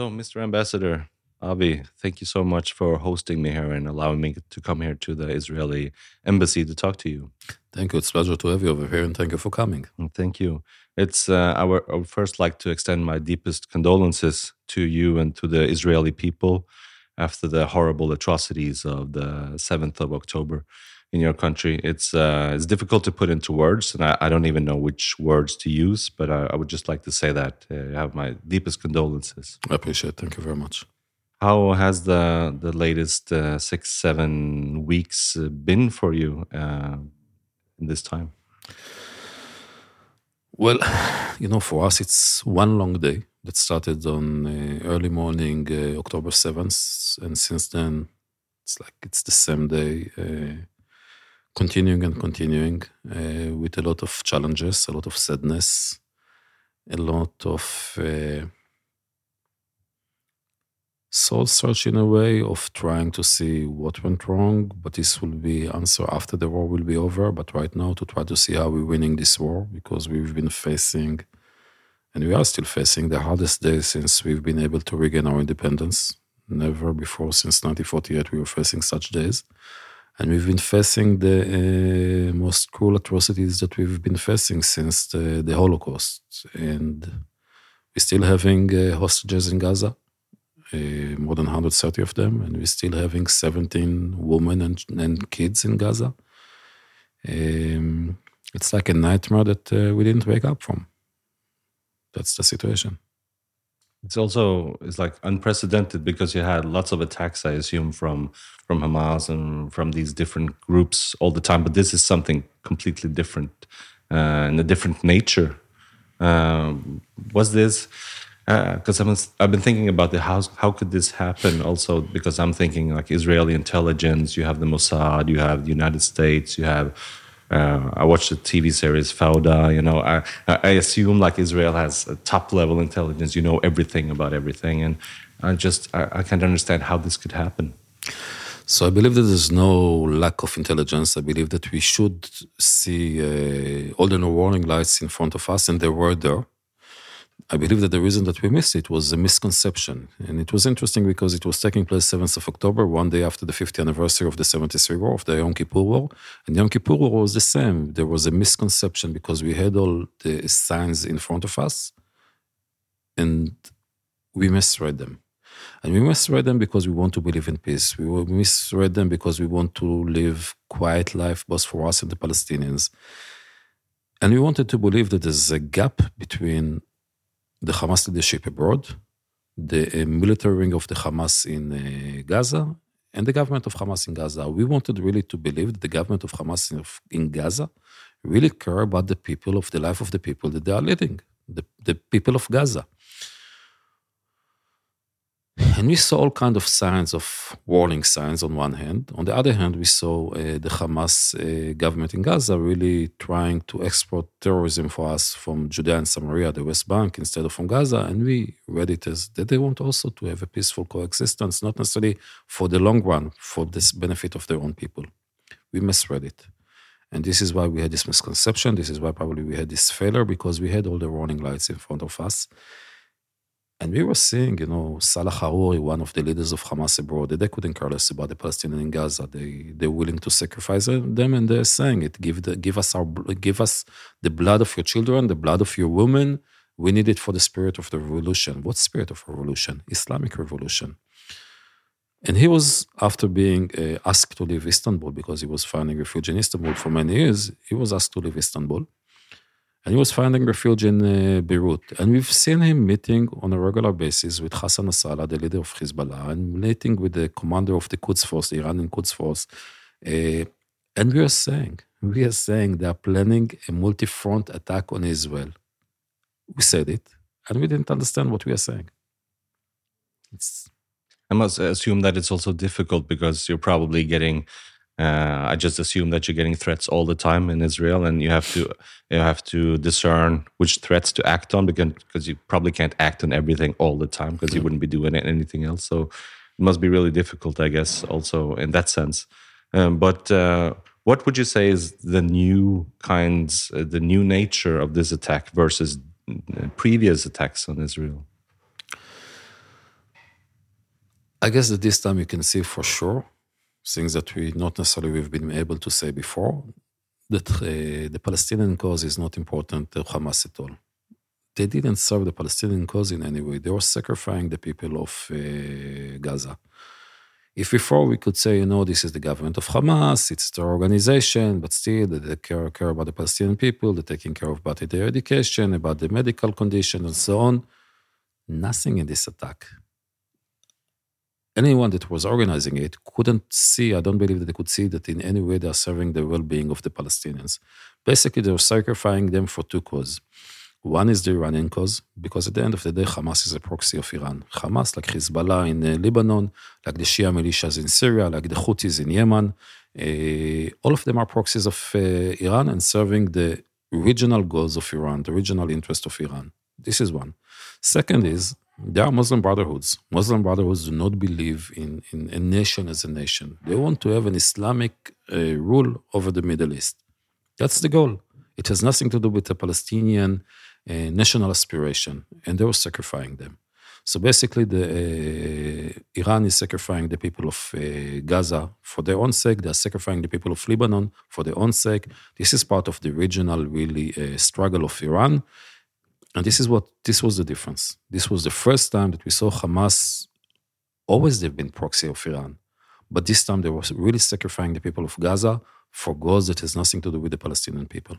So, Mr. Ambassador, Avi, thank you so much for hosting me here and allowing me to come here to the Israeli embassy to talk to you. Thank you. It's a pleasure to have you over here, and thank you for coming. Thank you. It's uh, I, would, I would first like to extend my deepest condolences to you and to the Israeli people after the horrible atrocities of the 7th of October in your country. It's uh, it's difficult to put into words, and I, I, don't even know which words to use. But I, I would just like to say that uh, I have my deepest condolences. I appreciate. it. Thank you very much. How has the the latest uh, six seven weeks uh, been for you uh, in this time? Well, you know, for us, it's one long day that started on uh, early morning, October seventh, and since then, it's like it's the same day continuing and continuing uh, with a lot of challenges, a lot of sadness, a lot of uh, soul search in a way of trying to see what went wrong. But this will be answer after the war will be over. But right now, to try to see how we're winning this war because we've been facing, and we are still facing the hardest days since we've been able to regain our independence. Never before since 1948 we were facing such days. And we've been facing the uh, most cruel atrocities that we've been facing since the, the Holocaust. And we're still having uh, hostages in Gaza, uh, more than 130 of them, and we're still having 17 women and, and kids in Gaza. Um, it's like a nightmare that uh, we didn't wake up from. That's the situation. It's also it's like unprecedented because you had lots of attacks, I assume, from from Hamas and from these different groups all the time. But this is something completely different uh, and a different nature. Um, was this because uh, I've been thinking about the how how could this happen? Also because I'm thinking like Israeli intelligence. You have the Mossad, you have the United States, you have uh, I watched the TV series Fauda. You know, I, I assume like Israel has a top level intelligence. You know everything about everything, and I just I, I can't understand how this could happen. So I believe that there's no lack of intelligence. I believe that we should see uh, all the warning lights in front of us, and they were there. I believe that the reason that we missed it was a misconception. And it was interesting because it was taking place 7th of October, one day after the 50th anniversary of the 73 War, of the Yom Kippur War. And Yom Kippur War was the same. There was a misconception because we had all the signs in front of us and we misread them. And we misread them because we want to believe in peace. We misread them because we want to live quiet life, both for us and the Palestinians. And we wanted to believe that there's a gap between the Hamas leadership abroad, the uh, military wing of the Hamas in uh, Gaza, and the government of Hamas in Gaza. We wanted really to believe that the government of Hamas in, in Gaza really care about the people, of the life of the people that they are leading, the, the people of Gaza. And we saw all kind of signs of warning signs on one hand. On the other hand, we saw uh, the Hamas uh, government in Gaza really trying to export terrorism for us from Judea and Samaria, the West Bank, instead of from Gaza. And we read it as that they want also to have a peaceful coexistence, not necessarily for the long run, for this benefit of their own people. We misread it. And this is why we had this misconception. This is why probably we had this failure because we had all the warning lights in front of us. And we were seeing, you know, Salah Harouri, one of the leaders of Hamas abroad, they couldn't care less about the Palestinians in Gaza. They they're willing to sacrifice them, and they're saying it: give the, give us our give us the blood of your children, the blood of your women. We need it for the spirit of the revolution. What spirit of revolution? Islamic revolution. And he was, after being uh, asked to leave Istanbul because he was finding refuge in Istanbul for many years, he was asked to leave Istanbul and he was finding refuge in uh, Beirut. And we've seen him meeting on a regular basis with Hassan Nasrallah, the leader of Hezbollah, and meeting with the commander of the Quds Force, the Iranian Quds Force. Uh, and we are saying, we are saying they are planning a multi-front attack on Israel. We said it, and we didn't understand what we are saying. It's I must assume that it's also difficult because you're probably getting uh, I just assume that you're getting threats all the time in Israel, and you have to you have to discern which threats to act on because because you probably can't act on everything all the time because you wouldn't be doing anything else. So it must be really difficult, I guess, also in that sense. Um, but uh, what would you say is the new kinds, uh, the new nature of this attack versus uh, previous attacks on Israel? I guess that this time you can see for sure things that we not necessarily we've been able to say before that uh, the Palestinian cause is not important to Hamas at all. They didn't serve the Palestinian cause in any way. They were sacrificing the people of uh, Gaza. If before we could say, you know, this is the government of Hamas, it's their organization, but still they care, care about the Palestinian people, they're taking care of about their education, about the medical condition, and so on. Nothing in this attack. Anyone that was organizing it couldn't see, I don't believe that they could see that in any way they are serving the well being of the Palestinians. Basically, they were sacrificing them for two causes. One is the Iranian cause, because at the end of the day, Hamas is a proxy of Iran. Hamas, like Hezbollah in uh, Lebanon, like the Shia militias in Syria, like the Houthis in Yemen, uh, all of them are proxies of uh, Iran and serving the regional goals of Iran, the regional interest of Iran. This is one. Second is, there are Muslim brotherhoods. Muslim brotherhoods do not believe in, in a nation as a nation. They want to have an Islamic uh, rule over the Middle East. That's the goal. It has nothing to do with the Palestinian a national aspiration, and they were sacrificing them. So basically, the uh, Iran is sacrificing the people of uh, Gaza for their own sake. They are sacrificing the people of Lebanon for their own sake. This is part of the regional, really, uh, struggle of Iran, and this is what this was the difference. This was the first time that we saw Hamas. Always they've been proxy of Iran, but this time they were really sacrificing the people of Gaza for goals that has nothing to do with the Palestinian people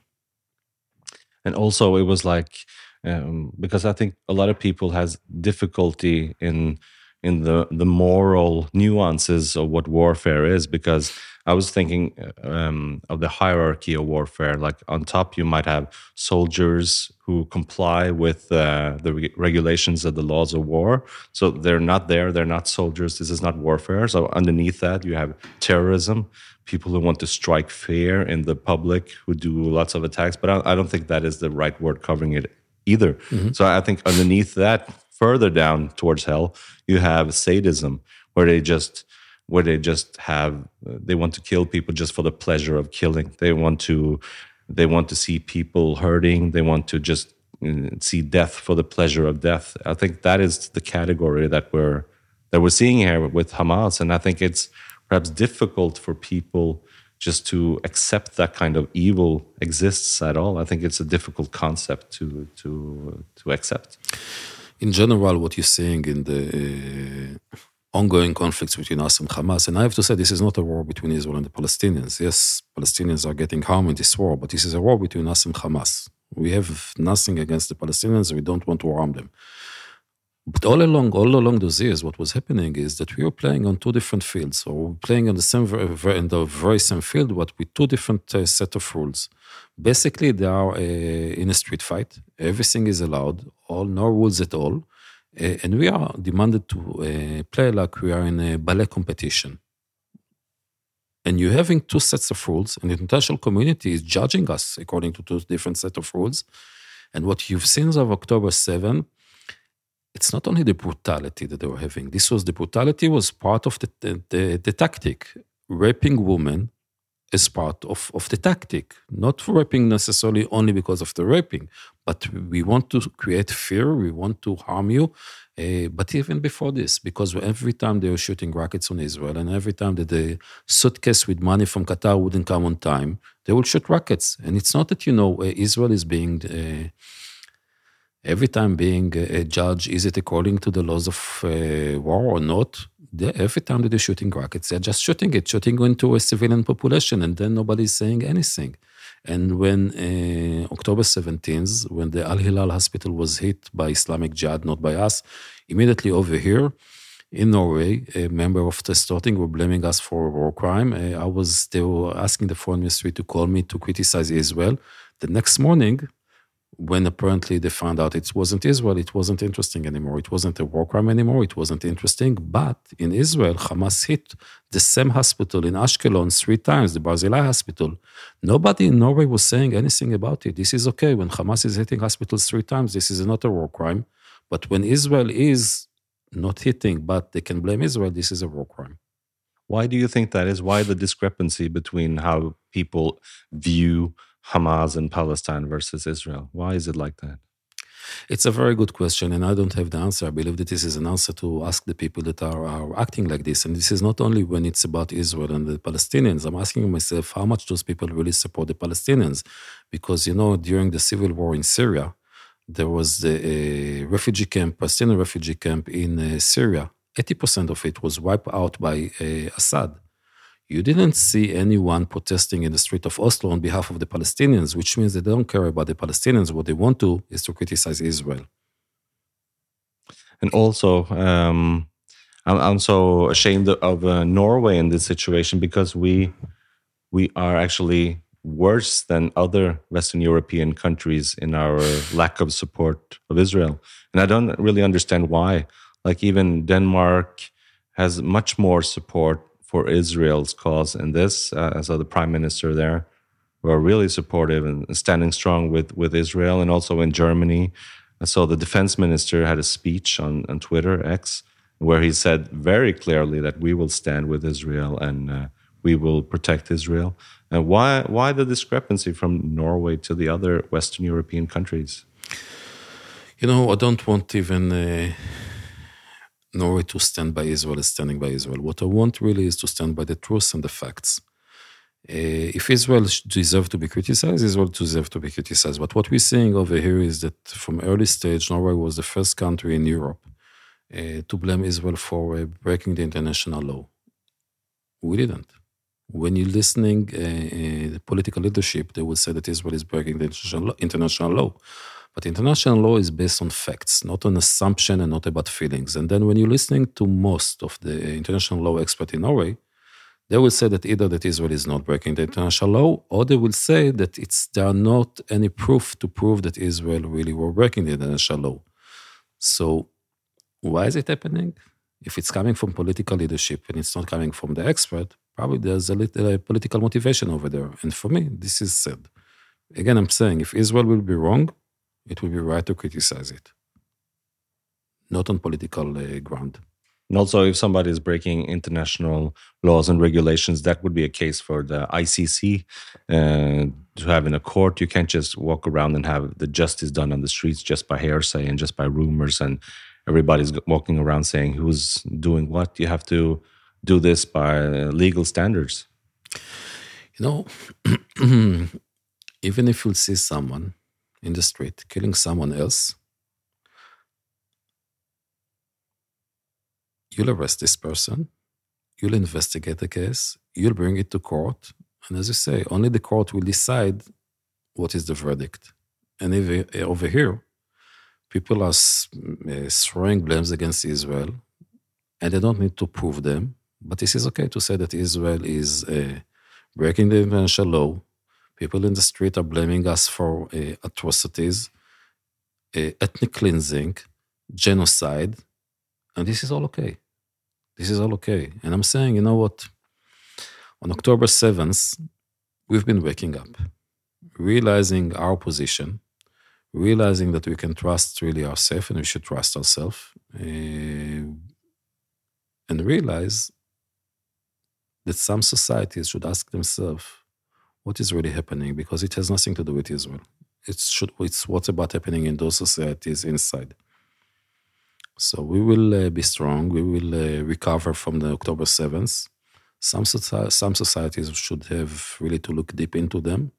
and also it was like um, because I think a lot of people has difficulty in in the the moral nuances of what warfare is because I was thinking um, of the hierarchy of warfare. Like on top, you might have soldiers who comply with uh, the re- regulations of the laws of war. So they're not there. They're not soldiers. This is not warfare. So underneath that, you have terrorism people who want to strike fear in the public who do lots of attacks. But I, I don't think that is the right word covering it either. Mm-hmm. So I think underneath that, further down towards hell, you have sadism, where they just where they just have they want to kill people just for the pleasure of killing. They want to they want to see people hurting. They want to just mm, see death for the pleasure of death. I think that is the category that we're that we're seeing here with Hamas, and I think it's perhaps difficult for people just to accept that kind of evil exists at all. I think it's a difficult concept to to to accept. In general, what you're seeing in the uh, ongoing conflicts between us and Hamas, and I have to say, this is not a war between Israel and the Palestinians. Yes, Palestinians are getting harmed in this war, but this is a war between us and Hamas. We have nothing against the Palestinians. We don't want to harm them. But all along, all along those years, what was happening is that we were playing on two different fields. or we playing on the same, in the very same field, but with two different uh, set of rules. Basically, they are uh, in a street fight. Everything is allowed, all no rules at all, and we are demanded to uh, play like we are in a ballet competition. And you're having two sets of rules, and the international community is judging us according to two different set of rules. And what you've seen of October 7 it's not only the brutality that they were having. This was the brutality was part of the, the, the, the tactic. Raping women is part of, of the tactic. Not for raping necessarily only because of the raping, but we want to create fear, we want to harm you. Uh, but even before this, because every time they were shooting rockets on Israel, and every time that the suitcase with money from Qatar wouldn't come on time, they would shoot rockets. And it's not that, you know, Israel is being. Uh, every time being a judge, is it according to the laws of uh, war or not? Every time they're shooting rockets, they're just shooting it, shooting into a civilian population, and then nobody's saying anything. And when uh, October 17th, when the Al Ahli hospital was hit by Islamic Jihad, not by us, immediately over here in Norway, a member of the Storting were blaming us for a war crime. Uh, I was, were asking the foreign ministry to call me to criticize Israel. The next morning, when apparently they found out it wasn't Israel, it wasn't interesting anymore. It wasn't a war crime anymore. It wasn't interesting. But in Israel, Hamas hit the same hospital in Ashkelon three times, the Barzilai hospital. Nobody in Norway was saying anything about it. This is okay. When Hamas is hitting hospitals three times, this is not a war crime. But when Israel is not hitting, but they can blame Israel, this is a war crime. Why do you think that is? Why the discrepancy between how people view Hamas and Palestine versus Israel? Why is it like that? It's a very good question, and I don't have the answer. I believe that this is an answer to ask the people that are, are acting like this. And this is not only when it's about Israel and the Palestinians. I'm asking myself how much those people really support the Palestinians. Because, you know, during the civil war in Syria, there was a refugee camp, Palestinian refugee camp in uh, Syria. 80% of it was wiped out by uh, Assad you didn't see anyone protesting in the street of Oslo on behalf of the Palestinians, which means they don't care about the Palestinians. What they want to is to criticize Israel. And also, um, I'm, I'm, so ashamed of uh, Norway in this situation because we we are actually worse than other Western European countries in our lack of support of Israel, and I don't really understand why. Like even Denmark has much more support for Israel's cause in this. Uh, so the prime minister there were really supportive and standing strong with, with Israel and also in Germany. So the defense minister had a speech on, on Twitter, X, where he said very clearly that we will stand with Israel and uh, we will protect Israel. And why, why the discrepancy from Norway to the other Western European countries? You know, I don't want even. Uh Norway to stand by Israel is standing by Israel. What I want really is to stand by the truth and the facts. Uh, if Israel deserves to be criticized, Israel deserves to be criticized. But what we're seeing over here is that from early stage, Norway was the first country in Europe uh, to blame Israel for uh, breaking the international law. We didn't. When you're listening, uh, political leadership, they will say that Israel is breaking the international law. But international law is based on facts, not on assumption and not about feelings. And then when you're listening to most of the international law experts in Norway, they will say that either that Israel is not breaking the international law, or they will say that it's there are not any proof to prove that Israel really were breaking the international law. So why is it happening? If it's coming from political leadership and it's not coming from the expert, probably there's a little political motivation over there. And for me, this is sad. Again, I'm saying if Israel will be wrong, it would be right to criticize it, not on political uh, ground. And also, if somebody is breaking international laws and regulations, that would be a case for the ICC uh, to have in a court. You can't just walk around and have the justice done on the streets just by hearsay and just by rumors, and everybody's walking around saying who's doing what. You have to do this by legal standards. You know, even if you see someone in the street killing someone else, you'll arrest this person, you'll investigate the case, you'll bring it to court, and as you say, only the court will decide what is the verdict. And if, over here, people are uh, throwing blames against Israel, and they don't need to prove them. But this is okay to say that Israel is uh, breaking the international law, People in the street are blaming us for uh, atrocities, uh, ethnic cleansing, genocide, and this is all okay. This is all okay. And I'm saying, you know what? On October 7th, we've been waking up, realizing our position, realizing that we can trust really ourselves and we should trust ourselves, uh, and realize that some societies should ask themselves what is really happening because it has nothing to do with Israel. It's should it's what's about happening in those societies inside. So we will uh, be strong. We will uh, recover from the October seventh. Some some societies should have really to look deep into them,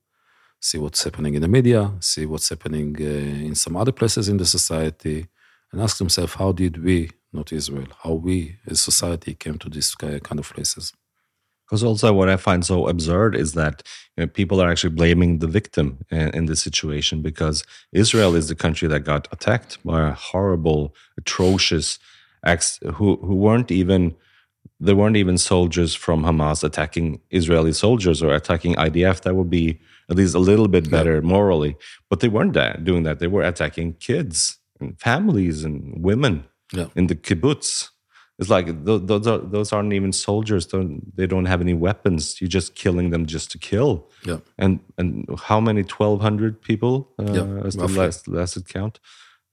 see what's happening in the media, see what's happening uh, in some other places in the society, and ask themselves how did we, not Israel, how we as society came to these kind of places. Because also, what I find so absurd is that you know, people are actually blaming the victim in, in this situation because Israel is the country that got attacked by a horrible, atrocious acts who who weren't even there weren't even soldiers from Hamas attacking Israeli soldiers or attacking IDF. That would be at least a little bit better yeah. morally. But they weren't that, doing that. They were attacking kids and families and women yeah. in the kibbutz. It's like those are, those aren't even soldiers. Don't, they don't have any weapons. You're just killing them just to kill. Yeah. And and how many? Twelve hundred people. Uh, yeah, as the last last count.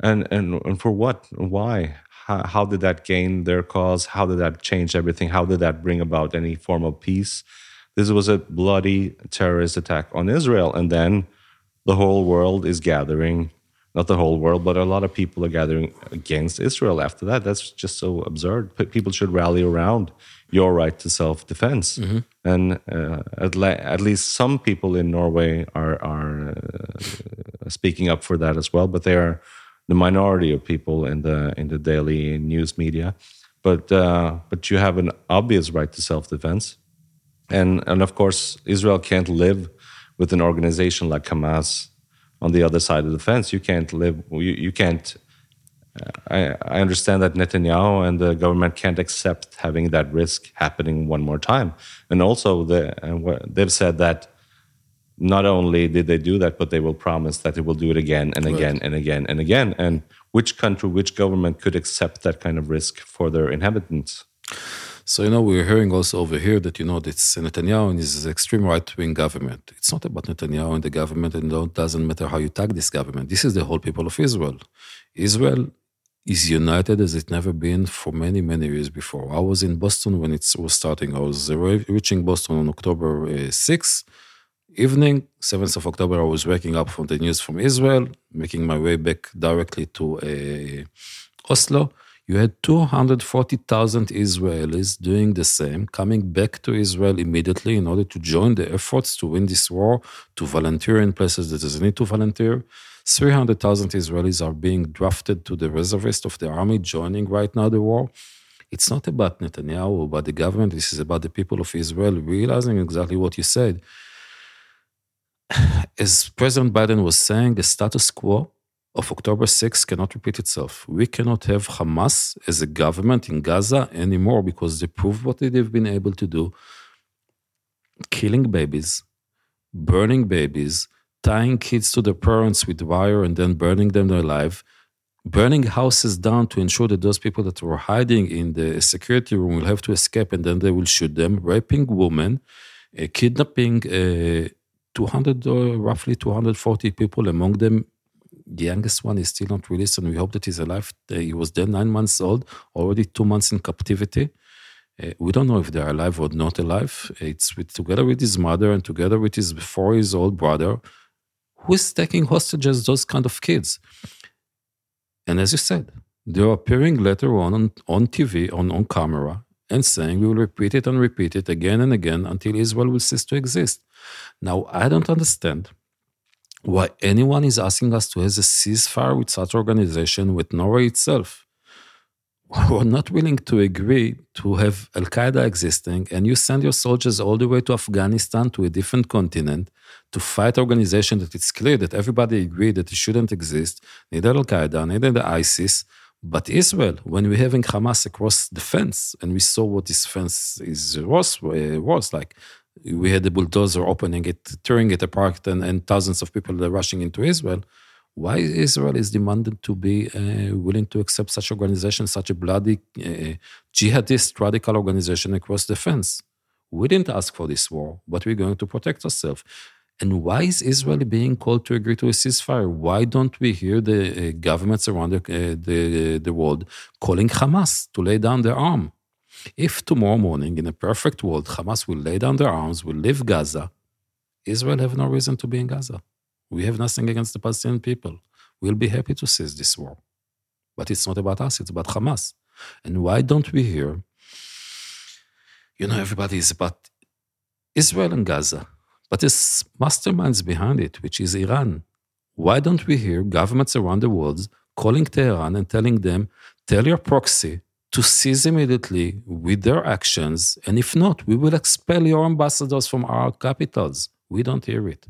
And and and for what? Why? How, how did that gain their cause? How did that change everything? How did that bring about any form of peace? This was a bloody terrorist attack on Israel, and then the whole world is gathering not the whole world, but a lot of people are gathering against Israel after that. That's just so absurd. People should rally around your right to self defense. Mm-hmm. And uh, at, at, least some people in Norway are, are uh, speaking up for that as well, but they are the minority of people in the, in the daily news media. But, uh, but you have an obvious right to self defense. And, and of course, Israel can't live with an organization like Hamas on the other side of the fence. You can't live. You, you can't. Uh, I, I understand that Netanyahu and the government can't accept having that risk happening one more time. And also, the, uh, they've said that not only did they do that, but they will promise that they will do it again and again right. and again and again. And which country, which government could accept that kind of risk for their inhabitants? So, you know, we're hearing also over here that, you know, it's Netanyahu and his extreme right wing government. It's not about Netanyahu and the government, and it doesn't matter how you tag this government. This is the whole people of Israel. Israel is united as it never been for many, many years before. I was in Boston when it was starting. I was reaching Boston on October uh, 6th. Evening, 7th of October, I was waking up from the news from Israel, making my way back directly to uh, Oslo you had 240,000 Israelis doing the same, coming back to Israel immediately in order to join the efforts to win this war, to volunteer in places that there's need to volunteer. 300,000 Israelis are being drafted to the reservist of the army, joining right now the war. It's not about Netanyahu or about the government. This is about the people of Israel realizing exactly what you said. As President Biden was saying, the status quo of October 6 cannot repeat itself. We cannot have Hamas as a government in Gaza anymore because they proved what they've been able to do killing babies, burning babies, tying kids to their parents with wire and then burning them alive, burning houses down to ensure that those people that were hiding in the security room will have to escape and then they will shoot them, raping women, uh, kidnapping uh, 200 or roughly 240 people, among them the youngest one is still not released, and we hope that he's alive. He was then nine months old, already two months in captivity. Uh, we don't know if they're alive or not alive. It's with, together with his mother and together with his four years old brother, who is taking hostages those kind of kids. And as you said, they're appearing later on on, on TV, on, on camera, and saying we will repeat it and repeat it again and again until Israel will cease to exist. Now, I don't understand why anyone is asking us to have a ceasefire with such organization with Norway itself. We're not willing to agree to have Al Qaeda existing, and you send your soldiers all the way to Afghanistan to a different continent to fight organization that it's clear that everybody agreed that it shouldn't exist, neither Al Qaeda, neither the ISIS, but Israel. When we're having Hamas across the fence, and we saw what this fence is was, uh, was like, we had the bulldozer opening it, tearing it apart, and, and thousands of people rushing into Israel. Why Israel is demanded to be uh, willing to accept such organization, such a bloody uh, jihadist radical organization across the fence? We didn't ask for this war, but we're going to protect ourselves. And why is Israel being called to agree to a ceasefire? Why don't we hear the uh, governments around the, uh, the, the world calling Hamas to lay down their arm? If tomorrow morning, in a perfect world, Hamas will lay down their arms, will leave Gaza, Israel have no reason to be in Gaza. We have nothing against the Palestinian people. We'll be happy to cease this war. But it's not about us, it's about Hamas. And why don't we hear, you know, everybody is about Israel and Gaza, but there's masterminds behind it, which is Iran. Why don't we hear governments around the world calling Tehran and telling them, tell your proxy to seize immediately with their actions, and if not, we will expel your ambassadors from our capitals. We don't hear it.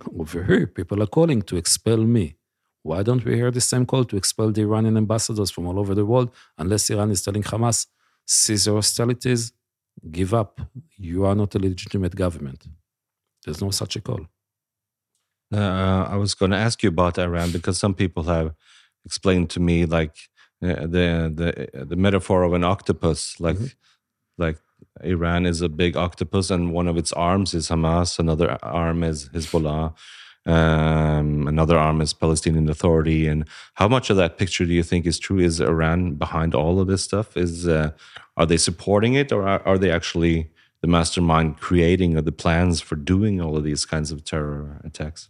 Over here, people are calling to expel me. Why don't we hear the same call to expel the Iranian ambassadors from all over the world unless Iran is telling Hamas, cease your hostilities, give up. You are not a legitimate government. There's no such a call. Uh, I was going to ask you about Iran because some people have explained to me like the the the metaphor of an octopus, like mm-hmm. like Iran is a big octopus, and one of its arms is Hamas, another arm is Hezbollah, um, another arm is Palestinian Authority. And how much of that picture do you think is true? Is Iran behind all of this stuff? Is uh, are they supporting it, or are, are they actually the mastermind creating the plans for doing all of these kinds of terror attacks?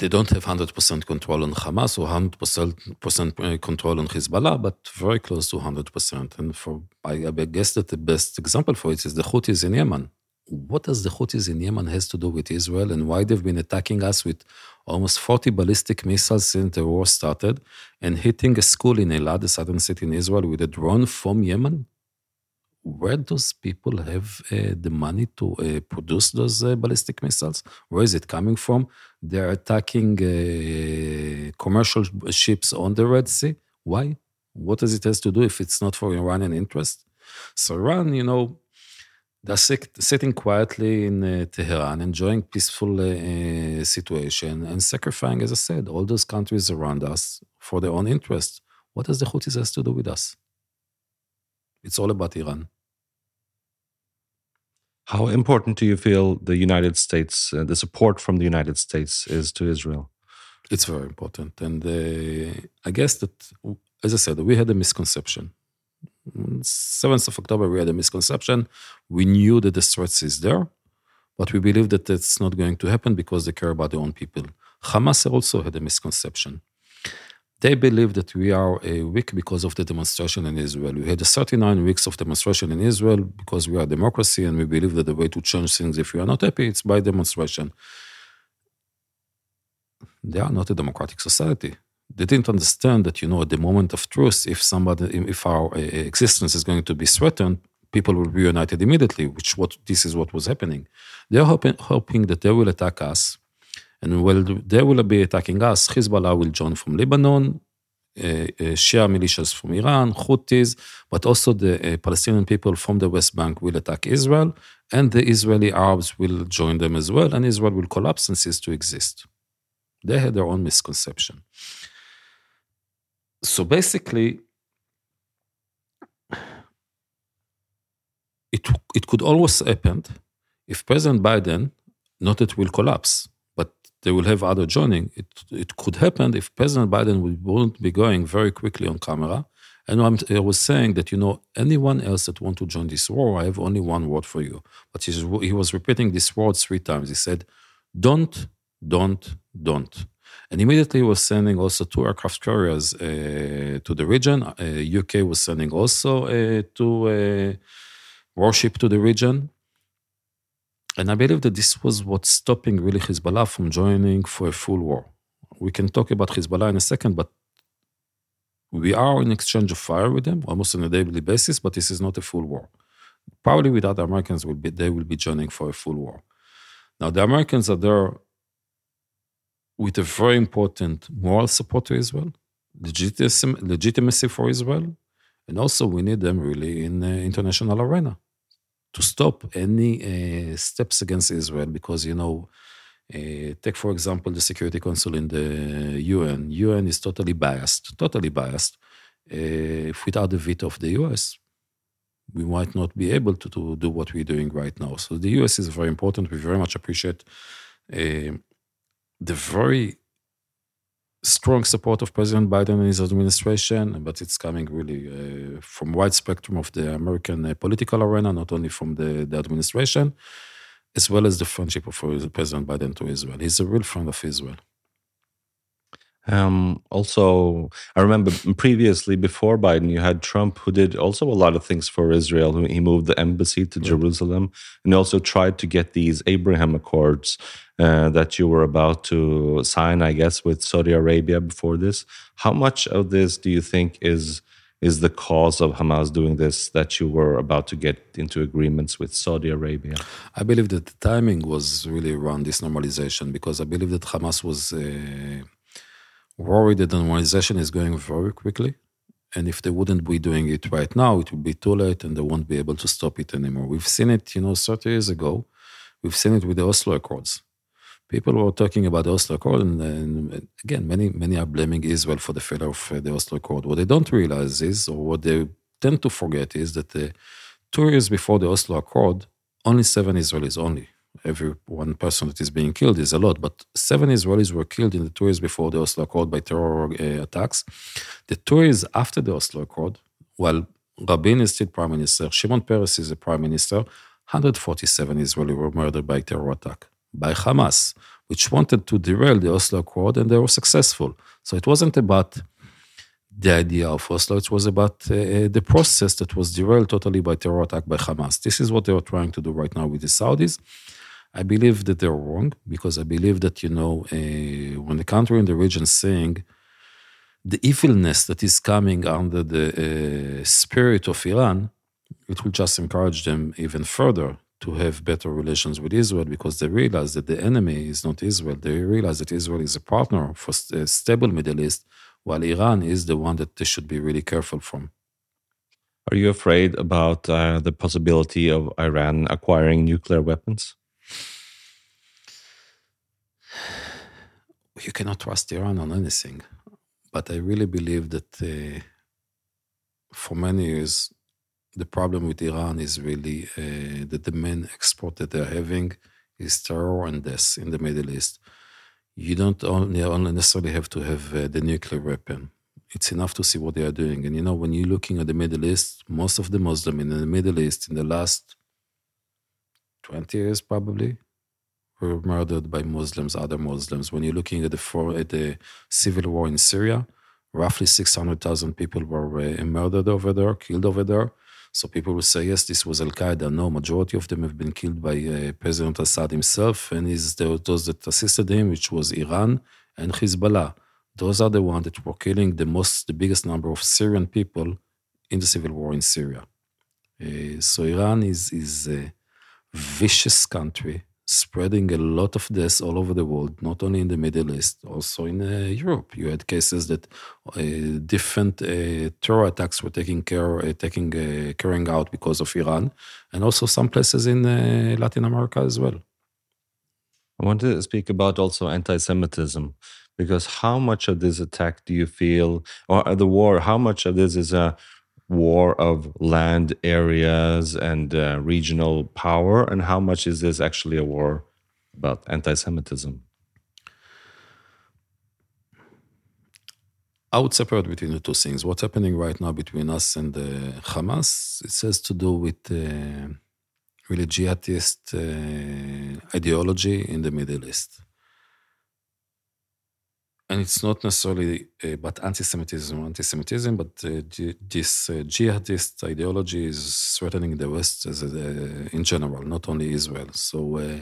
They don't have 100% control on Hamas or 100% uh, control on Hezbollah, but very close to 100%. And for I, guess that the best example for it is the Houthis in Yemen. What does the Houthis in Yemen has to do with Israel and why they've been attacking us with almost 40 ballistic missiles since the war started and hitting a school in Eilat, the southern city in Israel, with a drone from Yemen? Where those people have uh, the money to uh, produce those uh, ballistic missiles? Where is it coming from? They're attacking uh, commercial ships on the Red Sea. Why? What does it has to do if it's not for Iranian interest? So Iran, you know, they're sitting quietly in uh, Tehran, enjoying peaceful uh, situation and sacrificing, as I said, all those countries around us for their own interest. What does the Houthis has to do with us? It's all about Iran. How important do you feel the United States, uh, the support from the United States is to Israel? It's very important. And uh, I guess that, as I said, we had a misconception. 7th of October, we had a misconception. We knew that the threat is there, but we believe that it's not going to happen because they care about their own people. Hamas also had a misconception. They believe that we are uh, weak because of the demonstration in Israel. We had 39 weeks of demonstration in Israel because we are a democracy and we believe that the way to change things if we are not happy, it's by demonstration. They are not a democratic society. They didn't understand that, you know, at the moment of truth, if somebody, if our uh, existence is going to be threatened, people will be united immediately, which what this is what was happening. They are hoping, hoping that they will attack us and while they will be attacking us, Hezbollah will join from Lebanon, uh, uh, Shia militias from Iran, Houthis, but also the uh, Palestinian people from the West Bank will attack Israel, and the Israeli Arabs will join them as well, and Israel will collapse and cease to exist. They had their own misconception. So basically, it, it could always happen if President Biden not it will collapse, they will have other joining. It, it could happen if President Biden won't be going very quickly on camera. And I'm, i was saying that, you know, anyone else that want to join this war, I have only one word for you. But he was repeating this word three times. He said, don't, don't, don't. And immediately he was sending also two aircraft carriers uh, to the region. Uh, UK was sending also uh, two uh, warship to the region. And I believe that this was what's stopping really Hezbollah from joining for a full war. We can talk about Hezbollah in a second, but we are in exchange of fire with them almost on a daily basis, but this is not a full war. Probably without the Americans, will be, they will be joining for a full war. Now, the Americans are there with a very important moral support to Israel, legitimacy, legitimacy for Israel, and also we need them really in the international arena to stop any uh, steps against Israel because, you know, uh, take, for example, the Security Council in the UN. UN is totally biased, totally biased. Uh, without the veto of the US, we might not be able to, to, do what we're doing right now. So the US is very important. We very much appreciate uh, the very strong support of President Biden and his administration, but it's coming really uh, from wide spectrum of the American uh, political arena, not only from the, the administration, as well as the friendship of President Biden to Israel. He's a real friend of Israel. Um, also, I remember previously before Biden, you had Trump who did also a lot of things for Israel. He moved the embassy to Jerusalem and also tried to get these Abraham Accords uh, that you were about to sign, I guess, with Saudi Arabia before this. How much of this do you think is is the cause of Hamas doing this that you were about to get into agreements with Saudi Arabia? I believe that the timing was really around this normalization because I believe that Hamas was. Uh, worried that the normalization is going very quickly. And if they wouldn't be doing it right now, it would be too late and they won't be able to stop it anymore. We've seen it, you know, 30 years ago. We've seen it with the Oslo Accords. People were talking about the Oslo Accord, and, and again, many many are blaming Israel for the failure of uh, the Oslo Accord. What they don't realize is, or what they tend to forget, is that uh, two years before the Oslo Accord, only seven Israelis, only every one person that is being killed is a lot, but seven Israelis were killed in the two years before the Oslo Accord by terror uh, attacks. The two years after the Oslo Accord, while Rabin is still prime minister, Shimon Peres is the prime minister, 147 Israelis were murdered by terror attack by Hamas. which wanted to derail the Oslo Accord, and they were successful. So it wasn't about the idea of Oslo, it was about uh, the process that was derailed totally by terror attack by Hamas. This is what they are trying to do right now with the Saudis. I believe that they're wrong because I believe that, you know, uh, when the country in the region saying the evilness that is coming under the uh, spirit of Iran, it will just encourage them even further to have better relations with Israel because they realize that the enemy is not Israel. They realize that Israel is a partner for a stable Middle East, while Iran is the one that they should be really careful from. Are you afraid about uh, the possibility of Iran acquiring nuclear weapons? You cannot trust Iran on anything. But I really believe that uh, for many years, the problem with Iran is really uh, that the main export that they're having is terror and death in the Middle East. You don't only, only necessarily have to have uh, the nuclear weapon. It's enough to see what they are doing. And you know, when you're looking at the Middle East, most of the Muslims in the Middle East in the last 20 years probably were murdered by Muslims, other Muslims. When you're looking at the, for, at the civil war in Syria, roughly 600,000 people were uh, murdered over there, killed over there. So people will say, yes, this was Al Qaeda. No, majority of them have been killed by uh, President Assad himself and his, those that assisted him, which was Iran and Hezbollah. Those are the ones that were killing the most, the biggest number of Syrian people in the civil war in Syria. Uh, so Iran is is a vicious country spreading a lot of this all over the world, not only in the Middle East, also in uh, Europe. You had cases that uh, different uh, terror attacks were taking care, uh, taking uh, carrying out because of Iran, and also some places in uh, Latin America as well. I want to speak about also anti-Semitism, because how much of this attack do you feel, or the war? How much of this is a war of land areas and uh, regional power, and how much is this actually a war about anti-Semitism? I would separate between the two things. What's happening right now between us and uh, Hamas, it has to do with uh, really uh, ideology in the Middle East and it's not necessarily uh, about anti-Semitism, anti-Semitism, but uh, this uh, jihadist ideology is threatening the West as a, uh, in general, not only Israel. So uh,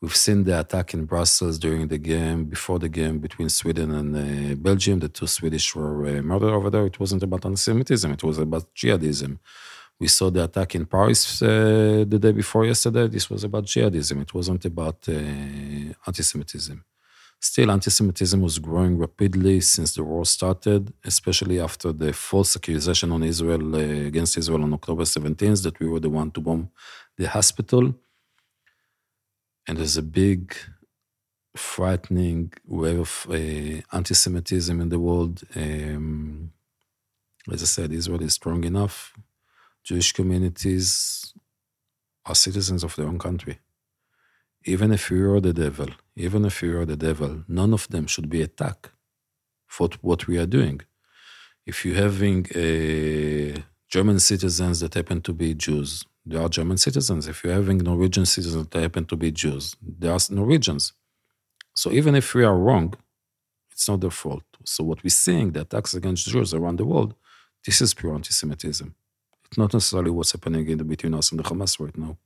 we've seen the attack in Brussels during the game, before the game between Sweden and uh, Belgium. The two Swedish were murdered over there. It wasn't about anti-Semitism; it was about jihadism. We saw the attack in Paris the day before yesterday. This was about jihadism. It wasn't about anti-Semitism. Still, anti Semitism was growing rapidly since the war started, especially after the false accusation on Israel uh, against Israel on October 17th that we were the one to bomb the hospital. And there's a big, frightening wave of uh, anti Semitism in the world. Um, as I said, Israel is strong enough. Jewish communities are citizens of their own country even if you are the devil, even if you are the devil, none of them should be attacked for what we are doing. If you're having German citizens that happen to be Jews, they are German citizens. If you're having Norwegian citizens that happen to be Jews, they are Norwegians. So even if we are wrong, it's not their fault. So what we're seeing, the attacks against Jews around the world, this is pure anti-Semitism. It's not necessarily what's happening in between us and the Hamas right now.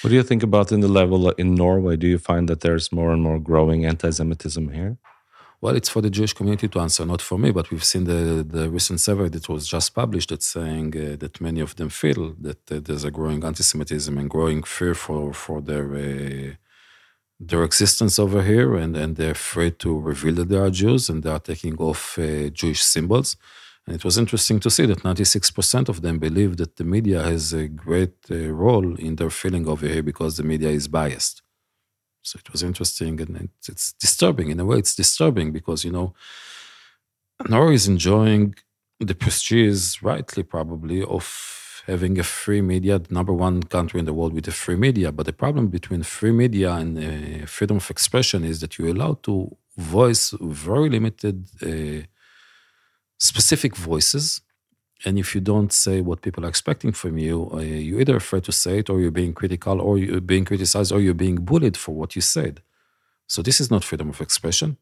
What do you think about in the level in Norway? Do you find that there's more and more growing anti-Semitism here? Well, it's for the Jewish community to answer, not for me. But we've seen the, the recent survey that was just published that's saying uh, that many of them feel that uh, there's a growing anti-Semitism and growing fear for for their uh, their existence over here, and and they're afraid to reveal that they are Jews, and they are taking off uh, Jewish symbols. And it was interesting to see that 96% of them believe that the media has a great uh, role in their feeling over here because the media is biased. So it was interesting and it's, disturbing. In a way, it's disturbing because, you know, Norway is enjoying the prestige, rightly probably, of having a free media, number one country in the world with a free media. But the problem between free media and uh, freedom of expression is that you're allowed to voice very limited uh, specific voices. And if you don't say what people are expecting from you, uh, you're either afraid to say it, or you're being critical, or you're being criticized, or you're being bullied for what you said. So this is not freedom of expression.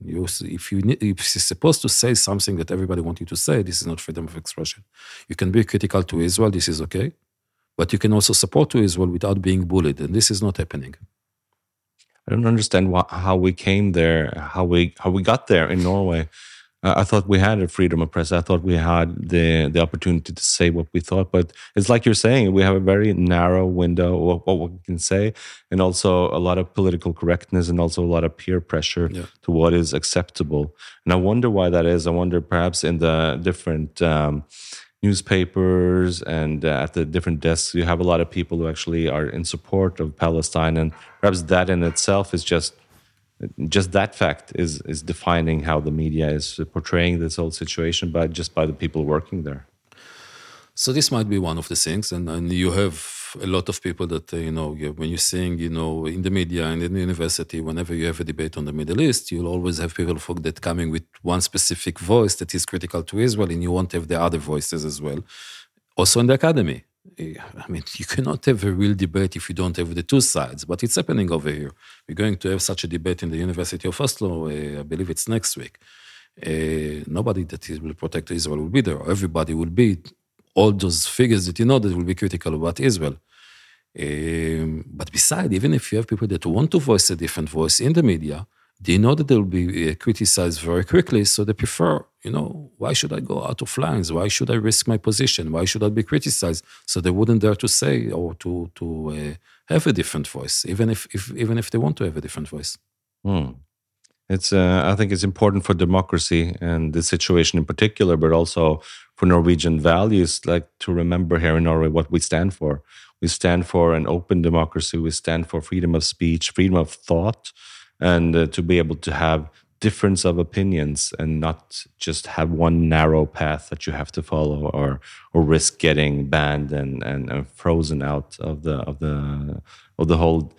You, if you if you're supposed to say something that everybody wants you to say, this is not freedom of expression. You can be critical to Israel. This is okay, but you can also support to Israel without being bullied, and this is not happening. I don't understand wh- how we came there, how we how we got there in Norway. I thought we had a freedom of press. I thought we had the the opportunity to say what we thought. But it's like you're saying, we have a very narrow window of what we can say, and also a lot of political correctness, and also a lot of peer pressure yeah. to what is acceptable. And I wonder why that is. I wonder perhaps in the different. Um, newspapers and uh, at the different desks you have a lot of people who actually are in support of palestine and perhaps that in itself is just just that fact is is defining how the media is portraying this whole situation by just by the people working there. So this might be one of the things and, and you have a lot of people that uh, you know when you're seeing you know in the media and in the university whenever you have a debate on the middle east you'll always have people that coming with one specific voice that is critical to israel and you won't have the other voices as well. Also in the academy I mean, you cannot have a real debate if you don't have the two sides, but it's happening over here. We're going to have such a debate in the University of Oslo, uh, I believe it's next week. Uh, nobody that will protect Israel will be there. Everybody will be, all those figures that you know that will be critical about Israel. Um, but beside, even if you have people that want to voice a different voice in the media, they know that they'll be uh, criticized very quickly, so they prefer, you know, why should I go out of lines? Why should I risk my position? Why should I be criticized? So they wouldn't dare to say or to to uh, have a different voice, even if, if even if they want to have a different voice. Hmm. It's uh, I think it's important for democracy and this situation in particular, but also for Norwegian values, like to remember here in Norway what we stand for. We stand for an open democracy. We stand for freedom of speech, freedom of thought and uh, to be able to have difference of opinions and not just have one narrow path that you have to follow or or risk getting banned and, and, and frozen out of the of the of the whole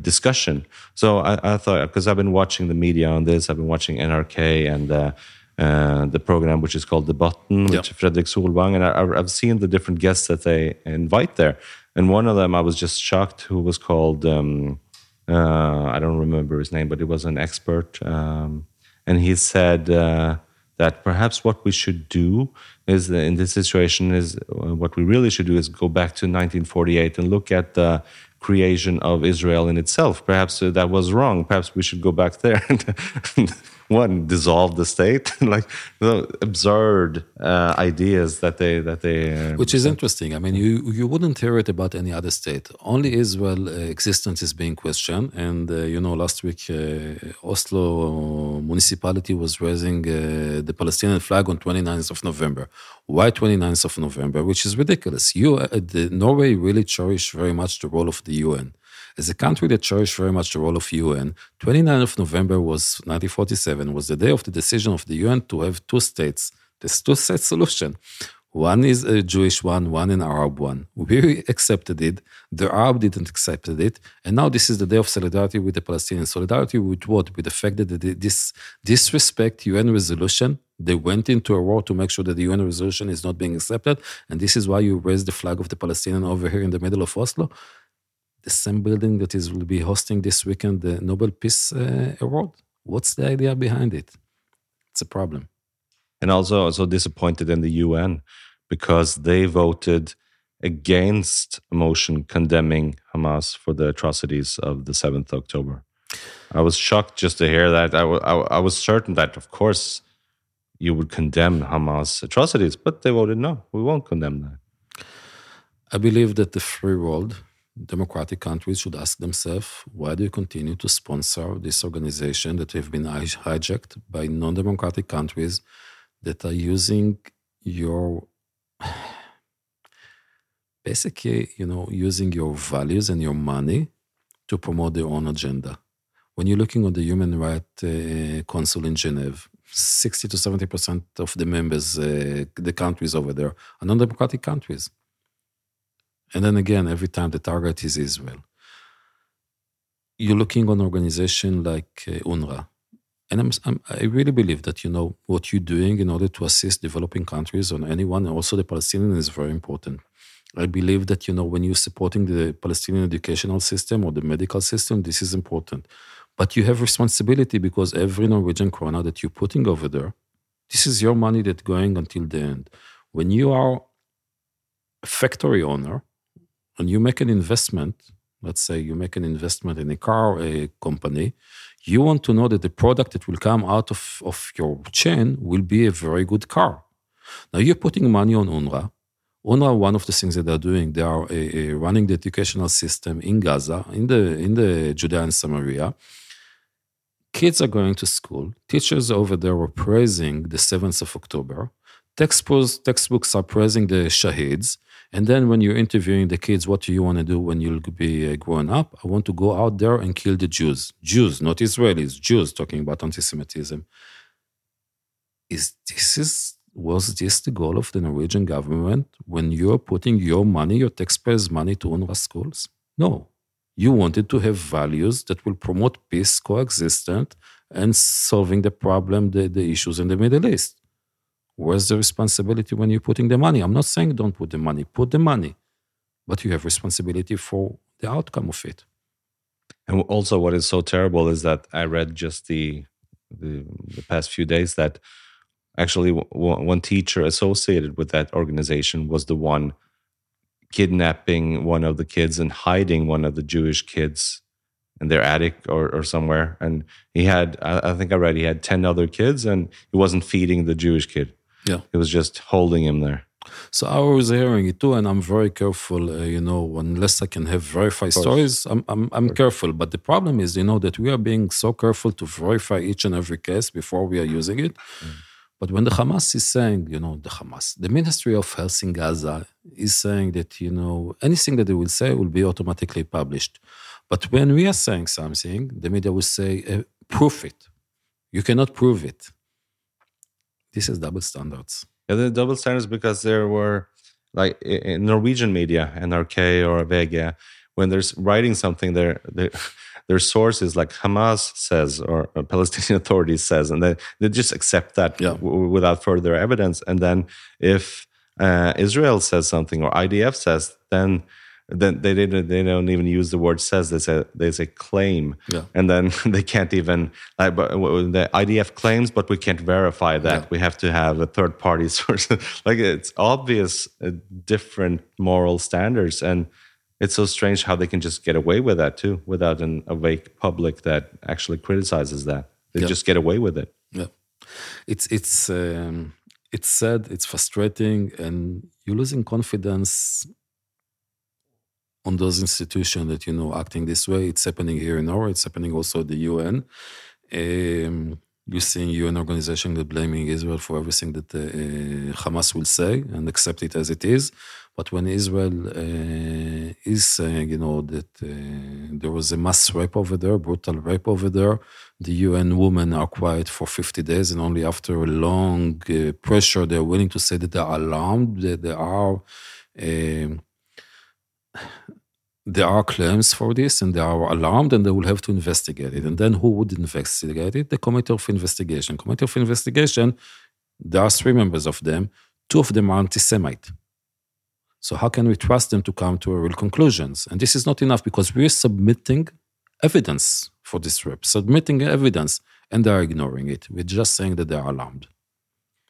discussion. So I, I thought because I've been watching the media on this, I've been watching NRK and uh, uh, the program which is called Debatten, which yep. Fredrik Solvang, and I, have seen the different guests that they invite there. And one of them I was just shocked, who was called. Um, uh, I don't remember his name, but he was an expert, um, and he said uh, that perhaps what we should do is uh, in this situation is uh, what we really should do is go back to 1948 and look at the creation of Israel in itself. Perhaps that was wrong. Perhaps we should go back there one dissolve the state, like know, absurd uh, ideas that they that they. Uh, Which is interesting. I mean, you you wouldn't hear it about any other state. Only Israel uh, existence is being questioned, and uh, you know, last week uh, Oslo municipality was raising uh, the Palestinian flag on 29th of November. Why 29th of November? Which is ridiculous. You, the, Norway, really cherish very much the role of the UN as a country that cherished very much the role of UN, 29th of November was 1947 was the day of the decision of the UN to have two states. This two-state solution. One is a Jewish one, one an Arab one. We accepted it. The Arab didn't accept it. And now this is the day of solidarity with the Palestinians. Solidarity with what? With the fact that this disrespect UN resolution, they went into a war to make sure that the UN resolution is not being accepted. And this is why you raise the flag of the Palestinian over here in the middle of Oslo the same building that is will be hosting this weekend the Nobel Peace uh, Award. What's the idea behind it? It's a problem. And also, also disappointed in the UN because they voted against a motion condemning Hamas for the atrocities of the 7th October. I was shocked just to hear that. I, I, I was certain that, of course, you would condemn Hamas atrocities, but they voted no. We won't condemn that. I believe that the free world democratic countries should ask themselves why do you continue to sponsor this organization that have been hijacked by non-democratic countries that are using your basically you know using your values and your money to promote their own agenda? When you're looking at the human rights uh, council in geneva 60 to 70 percent of the members uh, the countries over there are non-democratic countries and then again, every time the target is Israel. You're looking on an organization like uh, UNRWA. And I'm, I'm, i really believe that, you know, what you're doing in order to assist developing countries or anyone, and also the Palestinian, is very important. I believe that, you know, when you're supporting the Palestinian educational system or the medical system, this is important. But you have responsibility because every Norwegian krona that you're putting over there, this is your money that's going until the end. When you are a factory owner and you make an investment, let's say you make an investment in a car a company, you want to know that the product that will come out of, of your chain will be a very good car. Now you're putting money on UNRWA. UNRWA, one of the things that they're doing, they are running the educational system in Gaza, in the in the Judea and Samaria. Kids are going to school. Teachers over there were praising the 7th of October. Textbooks, textbooks are praising the Shaheeds. And then when you're interviewing the kids, what do you want to do when you'll be uh, growing up? I want to go out there and kill the Jews. Jews, not Israelis, Jews, talking about anti-Semitism. Is this is was this the goal of the Norwegian government when you're putting your money, your taxpayers' money to UNRWA schools? No. You wanted to have values that will promote peace, coexistence, and solving the problem, the, the issues in the Middle East. Where's the responsibility when you're putting the money? I'm not saying don't put the money, put the money, but you have responsibility for the outcome of it. And also, what is so terrible is that I read just the the, the past few days that actually one teacher associated with that organization was the one kidnapping one of the kids and hiding one of the Jewish kids in their attic or, or somewhere. And he had, I think I read, he had 10 other kids and he wasn't feeding the Jewish kid. Yeah. He was just holding him there. So I was hearing it too, and I'm very careful. Uh, you know, unless I can have verified stories, I'm I'm, I'm careful. But the problem is, you know, that we are being so careful to verify each and every case before we are using it. Mm. But when the Hamas is saying, you know, the Hamas, the Ministry of Health in Gaza is saying that, you know, anything that they will say will be automatically published. But when we are saying something, the media will say, uh, prove it. You cannot prove it. This is double standards. Yeah, the double standards because there were like in Norwegian media, NRK or VG, when there's writing something, there, their sources like Hamas says or Palestinian Authorities says, and they, they just accept that yeah. w- without further evidence. And then if uh, Israel says something or IDF says, then then they didn't they don't even use the word says they say they say claim. Yeah. and then they can't even like but the idf claims but we can't verify that. Yeah. we have to have a third party source. Like it's obvious uh, different moral standards. And it's so strange how they can just get away with that too without an awake public that actually criticizes that. They yeah. just get away with it. Yeah. It's it's um, it's sad it's frustrating and you're losing confidence on those institutions that you know acting this way. It's happening here in Norway. It's happening also at the UN. Um, you see UN organization that blaming Israel for everything that uh, Hamas will say and accept it as it is. But when Israel uh, is saying, you know, that uh, there was a mass rape over there, brutal rape over there, the UN women are quiet for 50 days, and only after a long uh, pressure, they're willing to say that they're alarmed, that they are. Um, there are claims for this and they are alarmed and they will have to investigate it. And then who would investigate it? The Committee of Investigation. Committee of Investigation, there are three members of them. Two of them are anti-Semite. So how can we trust them to come to real conclusions? And this is not enough because we're submitting evidence for this rep, submitting evidence, and they're ignoring it. We're just saying that they're alarmed.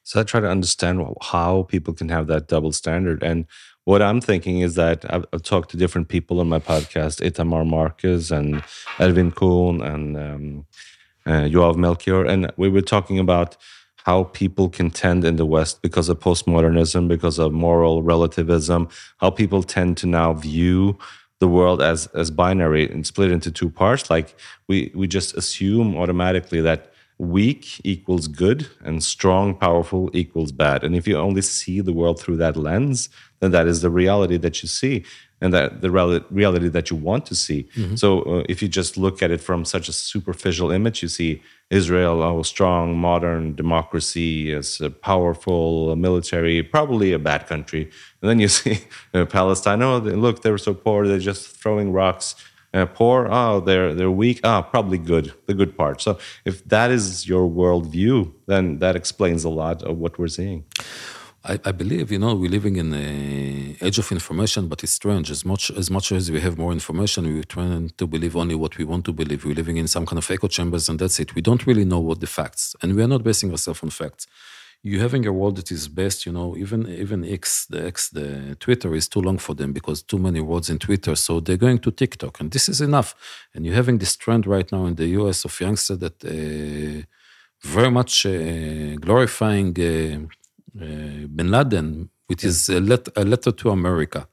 So I try to understand how people can have that double standard. And what I'm thinking is that I've, I've, talked to different people on my podcast, Itamar Marcus and Ervin Kohn and um, uh, Yoav Melchior, and we were talking about how people contend in the West because of postmodernism, because of moral relativism, how people tend to now view the world as as binary and split into two parts. Like we we just assume automatically that weak equals good and strong, powerful equals bad. And if you only see the world through that lens, then that is the reality that you see and that the reality that you want to see. Mm-hmm. So uh, if you just look at it from such a superficial image, you see Israel, a strong, modern democracy, as a powerful military, probably a bad country. And then you see uh, Palestine, oh, they, look, they're so poor, they're just throwing rocks uh, poor, oh, they're they're weak. Ah, oh, probably good, the good part. So if that is your worldview, then that explains a lot of what we're seeing. I, I, believe, you know, we're living in an age of information, but it's strange. As much as much as we have more information, we tend to believe only what we want to believe. We're living in some kind of echo chambers, and that's it. We don't really know what the facts, and we are not basing ourselves on facts. You're having a world that is based, you know, even even X, the X, the Twitter is too long for them because too many words in Twitter. So they're going to TikTok, and this is enough. And you're having this trend right now in the U.S. of youngsters that uh, very much uh, glorifying. Uh, bin Laden, which is a, let, a letter to America.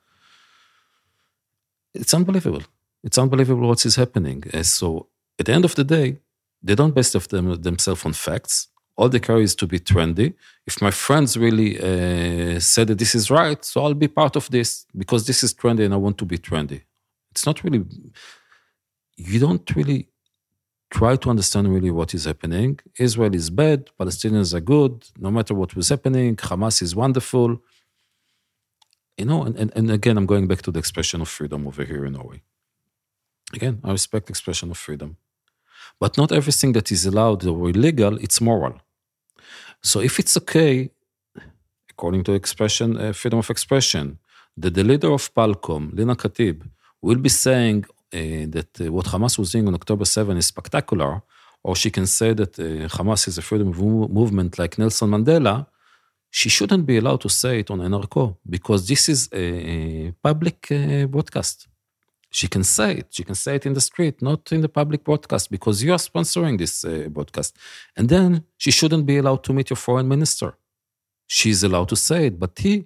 It's unbelievable. It's unbelievable what is happening. Uh, so at the end of the day, they don't base them, themselves on facts. All they care is to be trendy. If my friends really uh, said that this is right, so I'll be part of this because this is trendy and I want to be trendy. It's not really, you don't really try to understand really what is happening. Israel is bad, Palestinians are good, no matter what was happening, Hamas is wonderful. You know, and, and, and again, I'm going back to the expression of freedom over here in Norway. Again, I respect expression of freedom. But not everything that is allowed or illegal, it's moral. So if it's okay, according to expression, uh, freedom of expression, that the leader of Palcom, Lina Khatib, will be saying that uh, what Hamas was doing on October 7 is spectacular, or she can say that uh, Hamas is a freedom movement like Nelson Mandela, she shouldn't be allowed to say it on NRK because this is a public broadcast. She can say it. She can say it in the street, not in the public broadcast, because you are sponsoring this uh, broadcast. And then she shouldn't be allowed to meet your foreign minister. She's allowed to say it, but he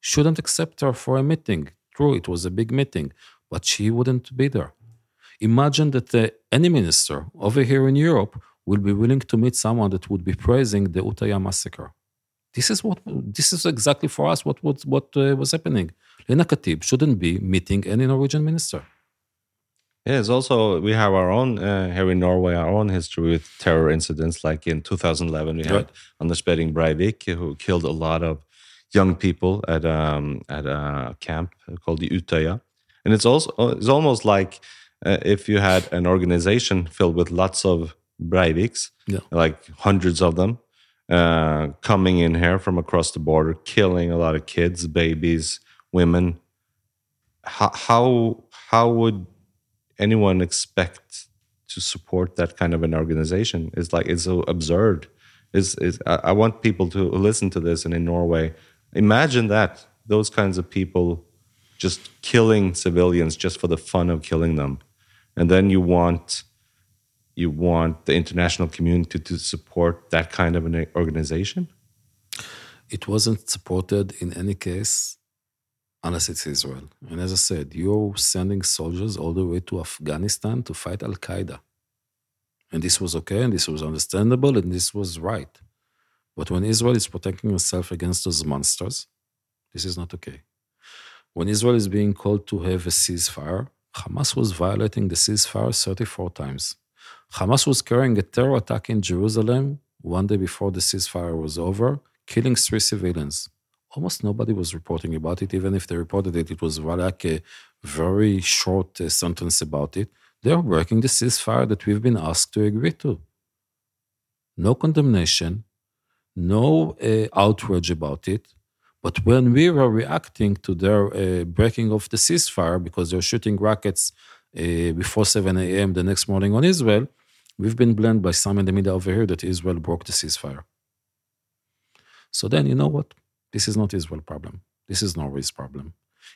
shouldn't accept her for a meeting. True, it was a big meeting, but she wouldn't be there. Imagine that uh, any minister over here in Europe will be willing to meet someone that would be praising the Utøya massacre. This is what this is exactly for us what what, what uh, was happening. Lena Khatib shouldn't be meeting any Norwegian minister. Yes, also we have our own uh, here in Norway, our own history with terror incidents. Like in 2011, we had Anders Behring Breivik, who killed a lot of young people at um, at a camp called the Utøya and it's also it's almost like uh, if you had an organization filled with lots of Breiviks, yeah. like hundreds of them, uh, coming in here from across the border, killing a lot of kids, babies, women. How how, how would anyone expect to support that kind of an organization? It's like it's so absurd. Is is I, I want people to listen to this, and in Norway, imagine that those kinds of people just killing civilians just for the fun of killing them. And then you want you want the international community to support that kind of an organization? It wasn't supported in any case unless it's israel. And as i said you're sending soldiers all the way to afghanistan to fight al-qaeda. And this was okay and this was understandable and this was right. But when israel is protecting itself against those monsters this is not okay when Israel is being called to have a ceasefire, Hamas was violating the ceasefire 34 times. Hamas was carrying a terror attack in Jerusalem one day before the ceasefire was over, killing three civilians. Almost nobody was reporting about it, even if they reported it, it was like a very short uh, sentence about it. They are breaking the ceasefire that we've been asked to agree to. No condemnation, no uh, outrage about it, but when we were reacting to their uh, breaking of the ceasefire because they're shooting rockets uh, before 7 a.m. the next morning on Israel, we've been blamed by some in the media over here that Israel broke the ceasefire. So then, you know what? This is not Israel's problem. This is Norway's problem.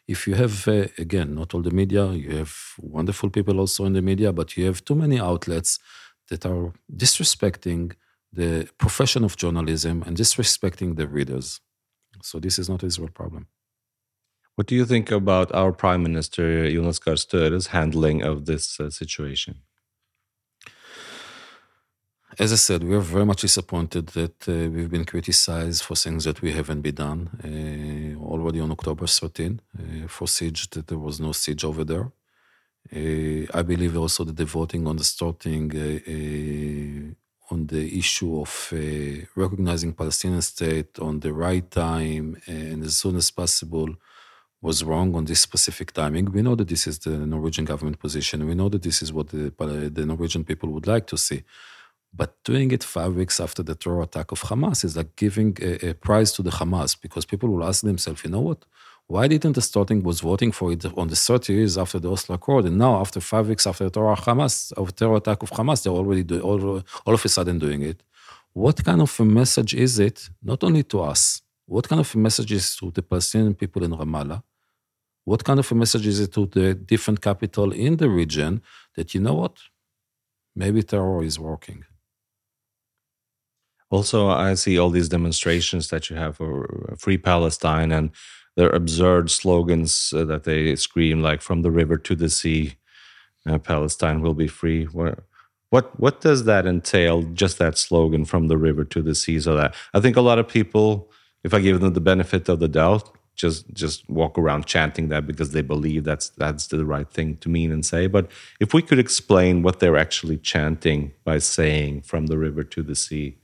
If you have, uh, again, not all the media, you have wonderful people also in the media, but you have too many outlets that are disrespecting the profession of journalism and disrespecting the readers. So this is not a Israel problem. What do you think about our Prime Minister Jonas Gahr Støre's handling of this uh, situation? As I said, we are very much disappointed that uh, we've been criticized for things that we haven't been done. Uh, already on October 13, uh, for siege, that there was no siege over there. Uh, I believe also that the voting on the Stortinget uh, on the issue of uh, recognizing Palestinian state on the right time and as soon as possible was wrong on this specific timing. We know that this is the Norwegian government position. We know that this is what the, the Norwegian people would like to see. But doing it five weeks after the terror attack of Hamas is like giving a, a prize to the Hamas because people will ask themselves, you know what? Why didn't the Stortinget was voting for it on the 30 years after the Oslo Accord, and now after five weeks after the terror Hamas, of terror attack of Hamas, they're already do, all, all of a sudden doing it? What kind of a message is it, not only to us, what kind of a message is to the Palestinian people in Ramallah? What kind of a message is it to the different capital in the region that you know what? Maybe terror is working. Also, I see all these demonstrations that you have for Free Palestine and their absurd slogans uh, that they scream, like from the river to the sea, uh, Palestine will be free. What, what, what does that entail, just that slogan from the river to the sea? So that I think a lot of people, if I give them the benefit of the doubt, just just walk around chanting that because they believe that's that's the right thing to mean and say but if we could explain what they're actually chanting by saying from the river to the sea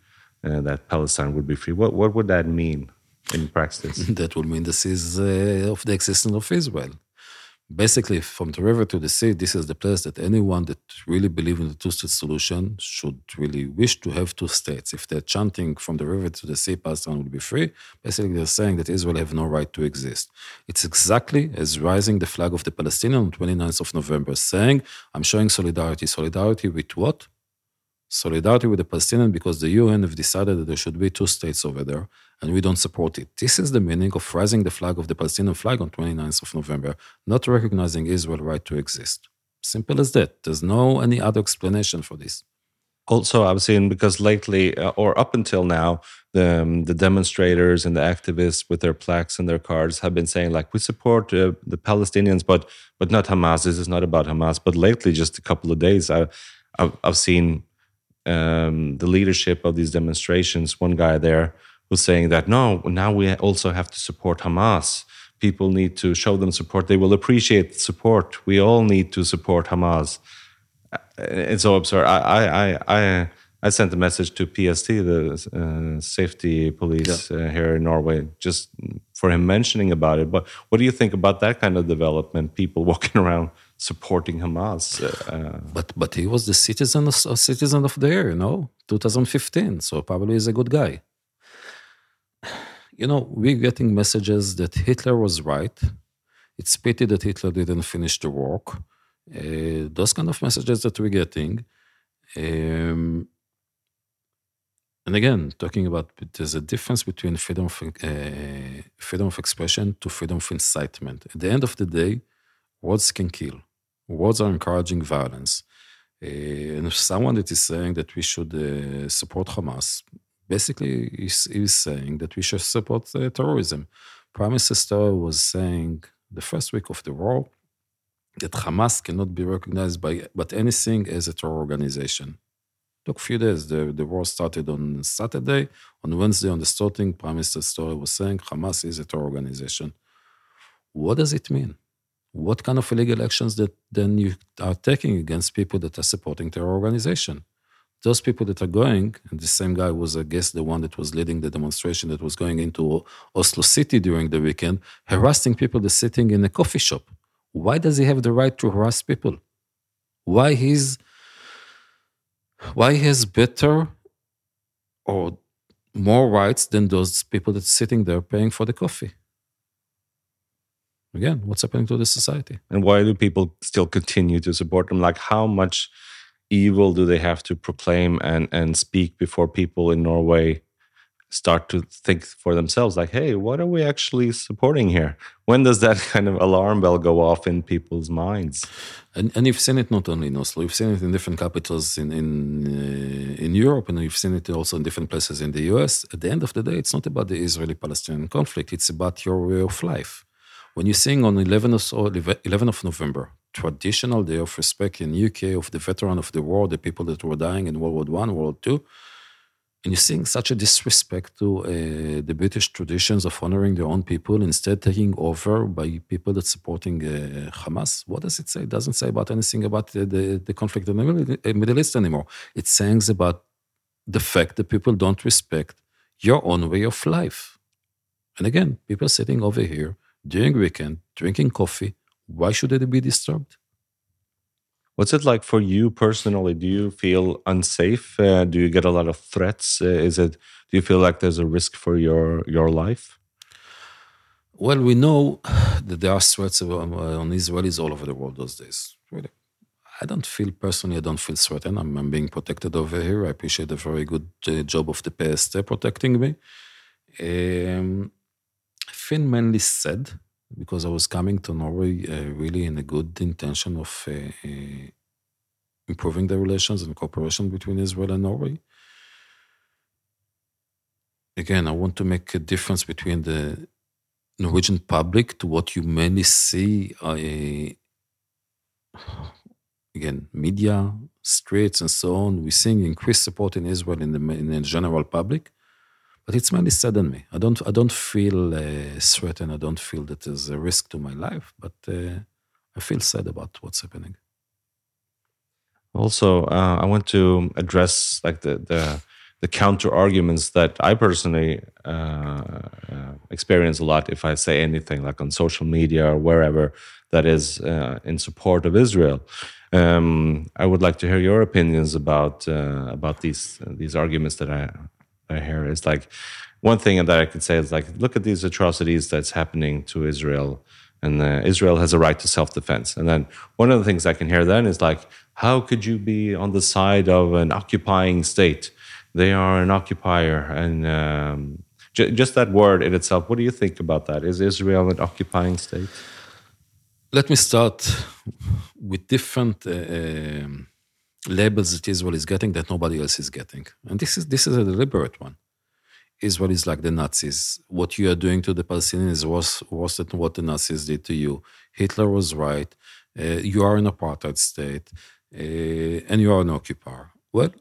uh, that Palestine would be free. What what would that mean in practice? that would mean this is uh, of the existence of Israel. Basically, from the river to the sea, this is the place that anyone that really believes in the two-state solution should really wish to have two states. If they're chanting from the river to the sea, Palestine will be free. Basically, they're saying that Israel have no right to exist. It's exactly as rising the flag of the Palestinian on 29th of November, saying, "I'm showing solidarity. Solidarity with what? solidarity with the Palestinians because the UN have decided that there should be two states over there, and we don't support it. This is the meaning of raising the flag of the Palestinian flag on 29th of November, not recognizing Israel's right to exist. Simple as that. There's no any other explanation for this. Also, I've seen because lately, uh, or up until now, the um, the demonstrators and the activists with their plaques and their cards have been saying like we support uh, the Palestinians, but but not Hamas. This is not about Hamas. But lately, just a couple of days, I, I've, I've seen um, the leadership of these demonstrations, one guy there was saying that no, now we also have to support Hamas. People need to show them support. They will appreciate the support. We all need to support Hamas. Uh, it's so absurd. I, I, I, I sent a message to PST, the uh, safety police yeah. uh, here in Norway, just for him mentioning about it. But what do you think about that kind of development? People walking around supporting Hamas. Uh, but but he was the citizen of, citizen of the year, you know, 2015. So probably he's a good guy. You know, we're getting messages that Hitler was right. It's pity that Hitler didn't finish the work. Uh, those kind of messages that we're getting. Um, and again, talking about there's a difference between freedom of, uh, freedom of expression to freedom of incitement. At the end of the day, words can kill words are encouraging violence. Uh, and someone that is saying that we should uh, support Hamas, basically is, is saying that we should support uh, terrorism. Prime Minister was saying the first week of the war that Hamas cannot be recognized by but anything as a terror organization. It took a few days. The, the war started on Saturday. On Wednesday, on the Stortinget, Prime Minister Støre was saying Hamas is a terror organization. What does it mean? what kind of illegal actions that then you are taking against people that are supporting terror organization those people that are going and the same guy was i guess the one that was leading the demonstration that was going into oslo city during the weekend harassing people that's sitting in a coffee shop why does he have the right to harass people why he's why he has better or more rights than those people that's sitting there paying for the coffee again, what's happening to the society? And why do people still continue to support them? Like, how much evil do they have to proclaim and and speak before people in Norway start to think for themselves? Like, hey, what are we actually supporting here? When does that kind of alarm bell go off in people's minds? And, and you've seen it not only in Oslo, you've seen it in different capitals in in uh, in Europe, and you've seen it also in different places in the U.S. At the end of the day, it's not about the Israeli-Palestinian conflict; it's about your way of life when you sing on 11 of, 11 of November, traditional day of respect in UK of the veteran of the war, the people that were dying in World War One, World War Two, and you sing such a disrespect to uh, the British traditions of honoring their own people, instead taking over by people that supporting uh, Hamas. What does it say? It doesn't say about anything about the, the, the conflict in the Middle East anymore. It sings about the fact that people don't respect your own way of life. And again, people sitting over here during weekend, drinking coffee, why should it be disturbed? What's it like for you personally? Do you feel unsafe? Uh, do you get a lot of threats? Uh, is it? Do you feel like there's a risk for your your life? Well, we know that there are threats on, on Israelis all over the world those days. Really, I don't feel personally. I don't feel threatened. I'm, I'm being protected over here. I appreciate the very good uh, job of the PST protecting me. Um, feel mainly sad because I was coming to Norway uh, really in a good intention of uh, uh, improving the relations and cooperation between Israel and Norway. Again, I want to make a difference between the Norwegian public to what you mainly see. Uh, again, media, streets, and so on. We're seeing increased support in Israel in the, in the general public but it's mainly saddened me. I don't I don't feel uh, threatened. I don't feel that there's a risk to my life, but uh, I feel sad about what's happening. Also, uh, I want to address like the the, the counter arguments that I personally uh, uh, experience a lot if I say anything like on social media or wherever that is uh, in support of Israel. Um, I would like to hear your opinions about about these these arguments that I here is like one thing that I could say is like, look at these atrocities that's happening to Israel, and uh, Israel has a right to self defense. And then one of the things I can hear then is like, how could you be on the side of an occupying state? They are an occupier, and um, j- just that word in itself. What do you think about that? Is Israel an occupying state? Let me start with different. Uh, um, labels that Israel is getting that nobody else is getting. And this is this is a deliberate one. Israel is like the Nazis. What you are doing to the Palestinians is worse, worse than what the Nazis did to you. Hitler was right. Uh, you are an apartheid state, uh, and you are an occupier. Well,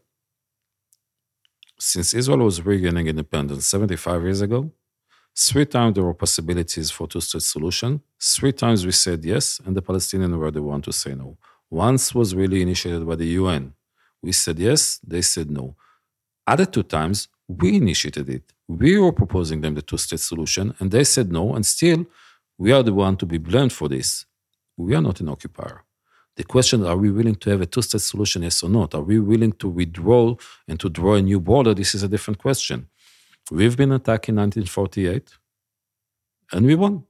since Israel was regaining independence 75 years ago, three times there were possibilities for two-state solution. Three times we said yes, and the Palestinians were the one to say no. Once was really initiated by the UN. We said yes, they said no. Other two times, we initiated it. We were proposing them the two state solution, and they said no, and still, we are the one to be blamed for this. We are not an occupier. The question are we willing to have a two state solution, yes or not? Are we willing to withdraw and to draw a new border? This is a different question. We've been attacked in 1948, and we won.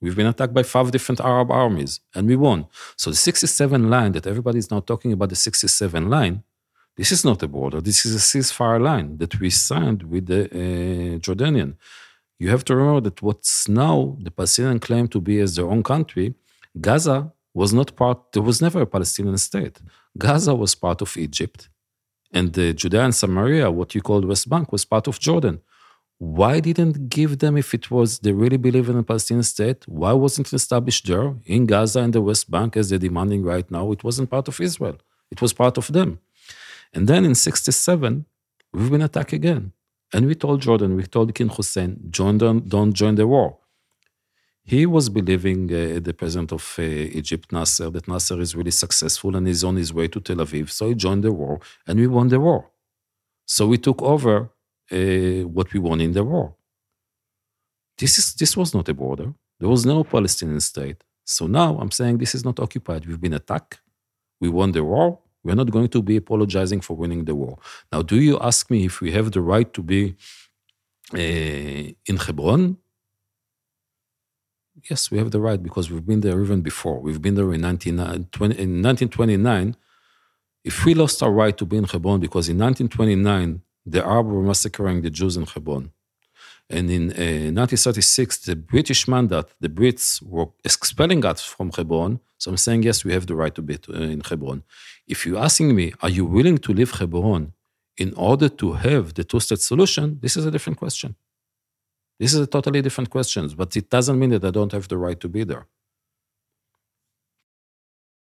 We've been attacked by five different Arab armies and we won. So the 67 line that everybody is now talking about the 67 line, this is not a border. This is a ceasefire line that we signed with the uh, Jordanian. You have to remember that what's now the Palestinian claim to be as their own country, Gaza was not part, there was never a Palestinian state. Gaza was part of Egypt. And the Judea and Samaria, what you call West Bank, was part of Jordan why didn't give them if it was they really believe in a Palestinian state? Why wasn't it established there in Gaza and the West Bank as they're demanding right now? It wasn't part of Israel. It was part of them. And then in 67, we've been attacked again. And we told Jordan, we told King Hussein, join don't join the war. He was believing, uh, the president of uh, Egypt, Nasser, that Nasser is really successful and is on his way to Tel Aviv. So he joined the war and we won the war. So we took over uh, what we won in the war. This, is, this was not a border. There was no Palestinian state. So now I'm saying this is not occupied. We've been attacked. We won the war. We're not going to be apologizing for winning the war. Now, do you ask me if we have the right to be uh, in Hebron? Yes, we have the right because we've been there even before. We've been there in, 19, in 1929. If we lost our right to be in Hebron because in 1929 the Arabs were massacring the Jews in Hebron. And in uh, 1936, the British mandate, the Brits were expelling us from Hebron. So I'm saying, yes, we have the right to be uh, in Hebron. If you're asking me, are you willing to leave Hebron in order to have the two state solution? This is a different question. This is a totally different question, but it doesn't mean that I don't have the right to be there.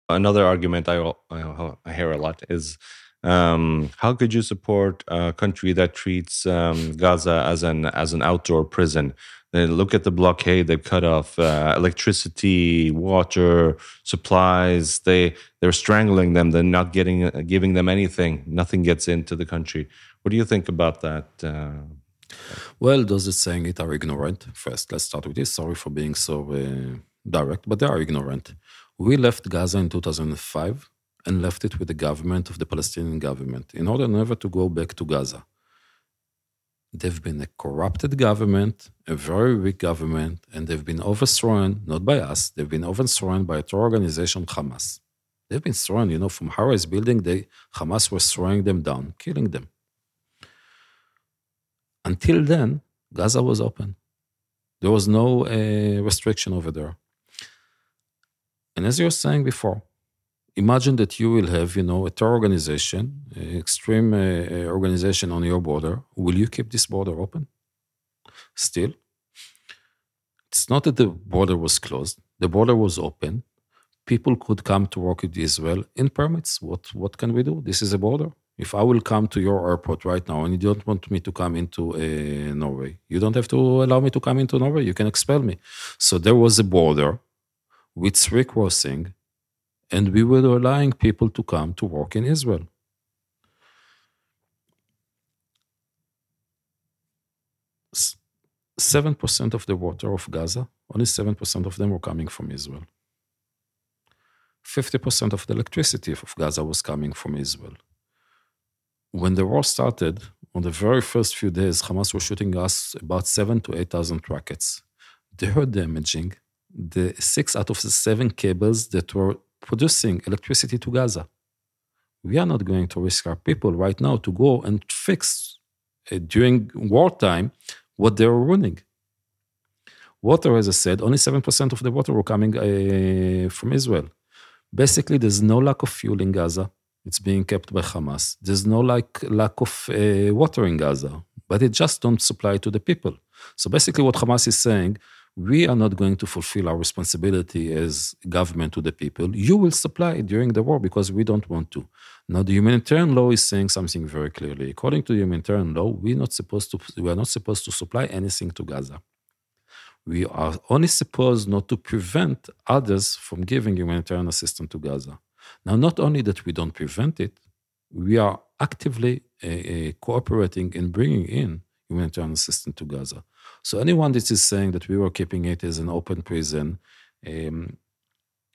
Another argument I, I hear a lot is um, how could you support a country that treats um, Gaza as an as an outdoor prison? They look at the blockade; they cut off uh, electricity, water, supplies. They they're strangling them. They're not getting giving them anything. Nothing gets into the country. What do you think about that? Uh, well, those that saying it are ignorant. First, let's start with this. Sorry for being so uh, direct, but they are ignorant. We left Gaza in 2005 and left it with the government of the Palestinian government in order never to go back to Gaza. They've been a corrupted government, a very weak government, and they've been overthrown, not by us, they've been overthrown by a terror organization, Hamas. They've been thrown, you know, from Harris building, they, Hamas was throwing them down, killing them. Until then, Gaza was open. There was no uh, restriction over there. And as you were saying before, imagine that you will have, you know, a terror organization, extreme uh, uh, organization on your border. Will you keep this border open? Still, it's not that the border was closed. The border was open. People could come to work with Israel in permits. What what can we do? This is a border. If I will come to your airport right now and you don't want me to come into uh, Norway, you don't have to allow me to come into Norway. You can expel me. So there was a border with three crossing and we were allowing people to come to work in Israel. Seven percent of the water of Gaza, only seven percent of them were coming from Israel. Fifty percent of the electricity of Gaza was coming from Israel. When the war started, on the very first few days, Hamas was shooting us about seven to eight thousand rockets. They were damaging the six out of the seven cables that were producing electricity to Gaza. We are not going to risk our people right now to go and fix uh, during wartime what they're running. Water, as I said, only 7% of the water were coming uh, from Israel. Basically, there's no lack of fuel in Gaza. It's being kept by Hamas. There's no like lack of uh, water in Gaza, but it just don't supply to the people. So basically, what Hamas is saying, we are not going to fulfill our responsibility as government to the people. You will supply during the war because we don't want to. Now, the humanitarian law is saying something very clearly. According to the humanitarian law, we're not supposed to, we are not supposed to supply anything to Gaza. We are only supposed not to prevent others from giving humanitarian assistance to Gaza. Now, not only that we don't prevent it, we are actively uh, uh, cooperating in bringing in humanitarian assistance to Gaza. So anyone that is saying that we were keeping it as an open prison, um,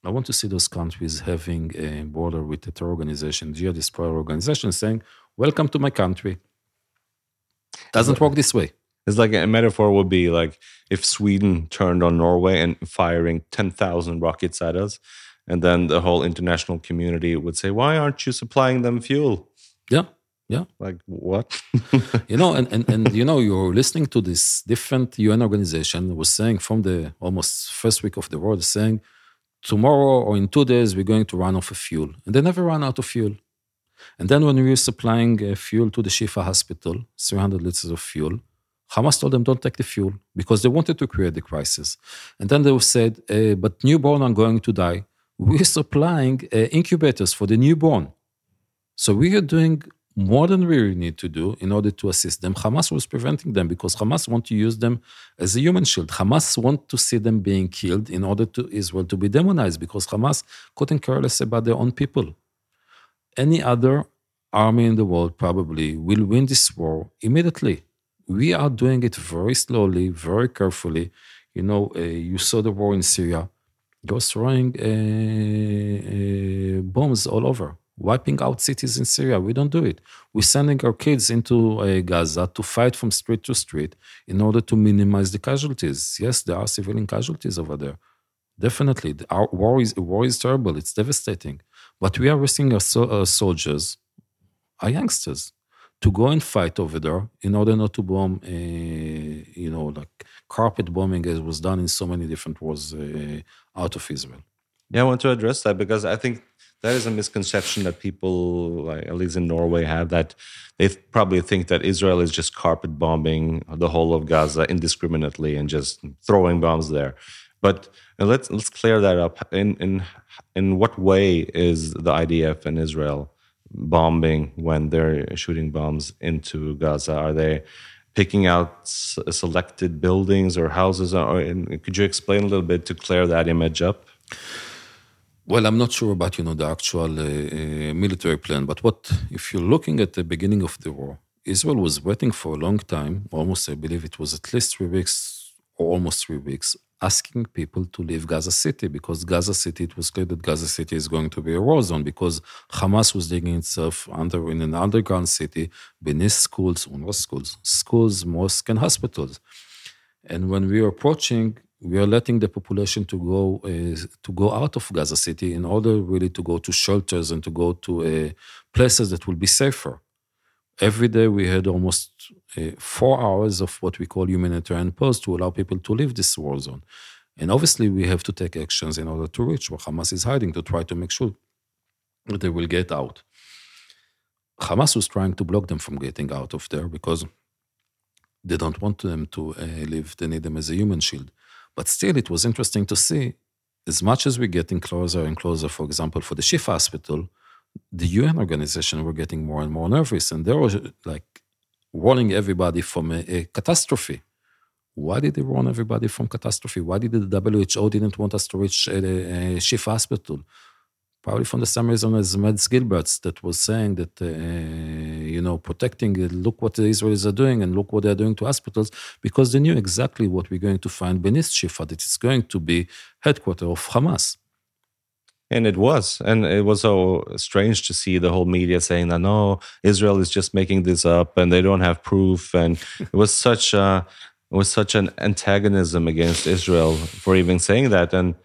I want to see those countries having a border with a terror organization, jihadist terror organization, saying, "Welcome to my country." Doesn't work this way. It's like a metaphor would be like if Sweden turned on Norway and firing ten thousand rockets at us, and then the whole international community would say, "Why aren't you supplying them fuel?" Yeah, yeah. Like what? you know, and, and, and you know, you're listening to this different UN organization was saying from the almost first week of the war, saying tomorrow or in two days we're going to run out of fuel. And they never run out of fuel. And then when we were supplying uh, fuel to the Shifa hospital, 300 liters of fuel, Hamas told them don't take the fuel because they wanted to create the crisis. And then they said, uh, but newborn are going to die. We're supplying uh, incubators for the newborn. So we are doing more than we need to do in order to assist them. Hamas was preventing them because Hamas want to use them as a human shield. Hamas want to see them being killed in order to Israel to be demonized because Hamas couldn't care less about their own people. Any other army in the world probably will win this war immediately. We are doing it very slowly, very carefully. You know, uh, you saw the war in Syria. They were throwing uh, uh, bombs all over wiping out cities in Syria. We don't do it. We're sending our kids into uh, Gaza to fight from street to street in order to minimize the casualties. Yes, there are civilian casualties over there. Definitely, our war is war is terrible. It's devastating. But we are risking our, so, our soldiers, our youngsters, to go and fight over there in order not to bomb, uh, you know, like carpet bombing as was done in so many different wars uh, out of Israel. Yeah, I want to address that because I think that is a misconception that people, at least in Norway, have that they probably think that Israel is just carpet bombing the whole of Gaza indiscriminately and just throwing bombs there. But uh, let's let's clear that up. In in in what way is the IDF and Israel bombing when they're shooting bombs into Gaza? Are they picking out selected buildings or houses? Or could you explain a little bit to clear that image up? Well, I'm not sure about you know the actual uh, uh, military plan, but what if you're looking at the beginning of the war? Israel was waiting for a long time, almost I believe it was at least three weeks or almost three weeks asking people to leave Gaza City because Gaza City, it was clear that Gaza City is going to be a war zone because Hamas was digging itself under in an underground city beneath schools, UNRWA schools, schools, mosques, and hospitals. And when we were approaching, we are letting the population to go uh, to go out of Gaza City in order really to go to shelters and to go to uh, places that will be safer. Every day we had almost uh, four hours of what we call humanitarian pause to allow people to leave this war zone. And obviously, we have to take actions in order to reach where Hamas is hiding to try to make sure that they will get out. Hamas was trying to block them from getting out of there because they don't want them to uh, live. They need them as a human shield. But still, it was interesting to see, as much as we're getting closer and closer, for example, for the Shifa hospital, the UN organization were getting more and more nervous, and they were like warning everybody from a, a catastrophe. Why did they warn everybody from catastrophe? Why did the WHO didn't want us to reach a, a Shifa hospital? Probably from the same reason as Mads Gilberts that was saying that, uh, you know, protecting, uh, look what the Israelis are doing and look what they're doing to hospitals, because they knew exactly what we're going to find beneath Shifa, that it's going to be headquarters of Hamas. And it was. And it was so strange to see the whole media saying that, no, Israel is just making this up and they don't have proof. And it was such a, it was such an antagonism against Israel for even saying that. And,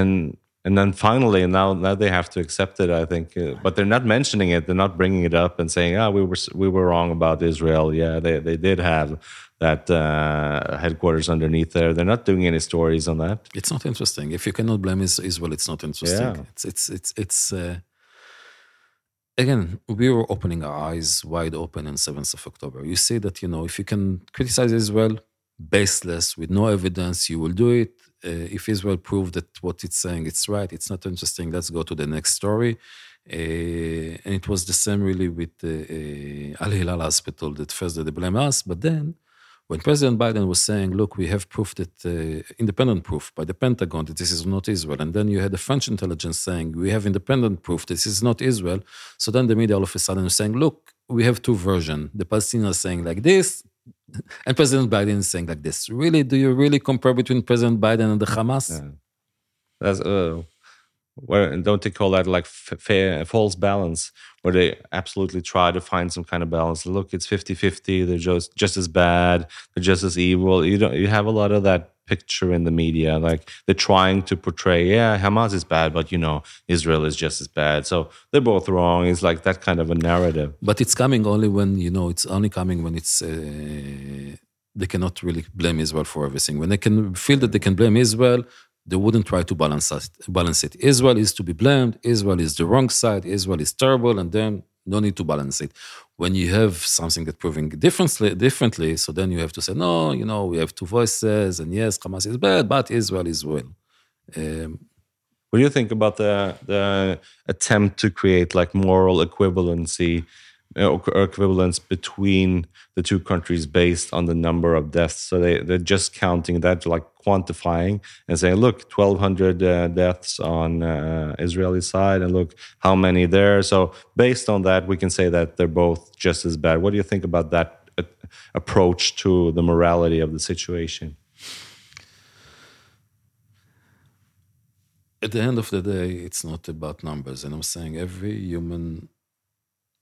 and, and then finally, now now they have to accept it. I think, uh, but they're not mentioning it. They're not bringing it up and saying, "Ah, oh, we were we were wrong about Israel." Yeah, they they did have that uh, headquarters underneath there. They're not doing any stories on that. It's not interesting. If you cannot blame Israel, it's not interesting. Yeah. It's it's it's it's. Uh, again, we were opening our eyes wide open on 7th of October. You see that, you know, if you can criticize Israel baseless with no evidence, you will do it. Uh, if Israel proved that what it's saying it's right, it's not interesting. Let's go to the next story. Uh, and it was the same really with uh, Al Ahli Hospital that first they blame us, but then when President Biden was saying, look, we have proof that, uh, independent proof by the Pentagon that this is not Israel, and then you had the French intelligence saying, we have independent proof this is not Israel. So then the media all of a sudden was saying, look, we have two versions. The Palestinians saying like this, and President Biden is saying like this. Really, do you really compare between President Biden and the Hamas? Yeah. That's, uh, where don't they call that like fair false balance where they absolutely try to find some kind of balance look it's 50-50 they're just just as bad they're just as evil you don't you have a lot of that picture in the media like they're trying to portray yeah hamas is bad but you know israel is just as bad so they're both wrong it's like that kind of a narrative but it's coming only when you know it's only coming when it's uh, they cannot really blame israel for everything when they can feel that they can blame israel they wouldn't try to balance it, balance it. Israel is to be blamed. Israel is the wrong side. Israel is terrible, and then no need to balance it. When you have something that proving differently, differently, so then you have to say, no, you know, we have two voices, and yes, Hamas is bad, but Israel is well. Um, what do you think about the the attempt to create like moral equivalency equivalence between the two countries based on the number of deaths. So they, they're just counting that, like quantifying and saying, look, 1,200 uh, deaths on uh, Israeli side, and look how many there. So based on that, we can say that they're both just as bad. What do you think about that uh, approach to the morality of the situation? At the end of the day, it's not about numbers. And I'm saying every human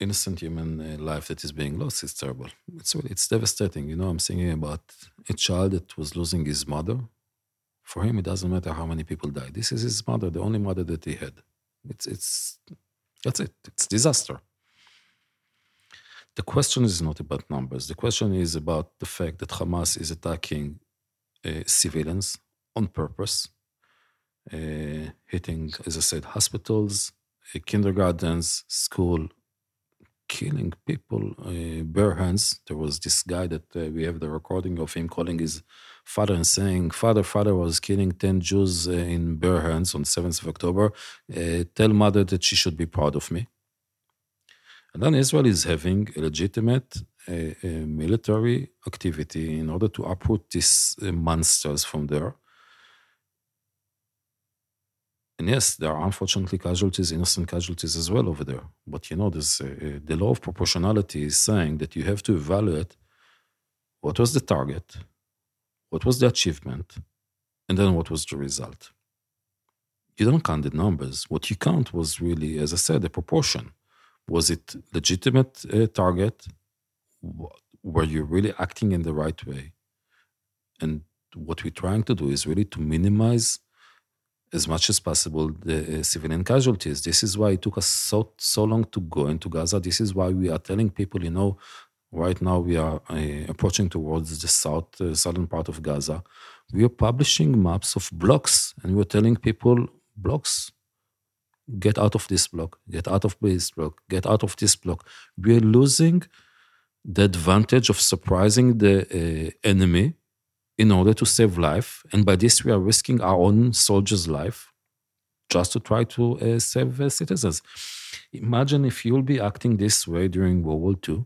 innocent human uh, life that is being lost is terrible. It's really, it's devastating. You know, I'm thinking about a child that was losing his mother. For him, it doesn't matter how many people die. This is his mother, the only mother that he had. It's it's that's it. It's disaster. The question is not about numbers. The question is about the fact that Hamas is attacking uh, civilians on purpose, uh, hitting, as I said, hospitals, uh, kindergartens, school, killing people uh, bare hands. There was this guy that uh, we have the recording of him calling his father and saying, "Father, father was killing ten Jews uh, in bare hands on 7th of October. Uh, tell mother that she should be proud of me." And then Israel is having a legitimate uh, uh, military activity in order to uproot these monsters from there. And yes, there are unfortunately casualties, innocent casualties as well over there. But you know, there's, uh, the law of proportionality is saying that you have to evaluate what was the target, what was the achievement, And then what was the result? You don't count the numbers. What you count was really, as I said, the proportion. Was it legitimate uh, target? Were you really acting in the right way? And what we're trying to do is really to minimize as much as possible the uh, civilian casualties. This is why it took us so so long to go into Gaza. This is why we are telling people, you know, right now we are uh, approaching towards the south uh, southern part of Gaza. We are publishing maps of blocks, and we're telling people blocks. Get out of this block. Get out of this block. Get out of this block. We are losing the advantage of surprising the uh, enemy in order to save life. And by this, we are risking our own soldiers' life just to try to uh, save uh, citizens. Imagine if you'll be acting this way during World War II,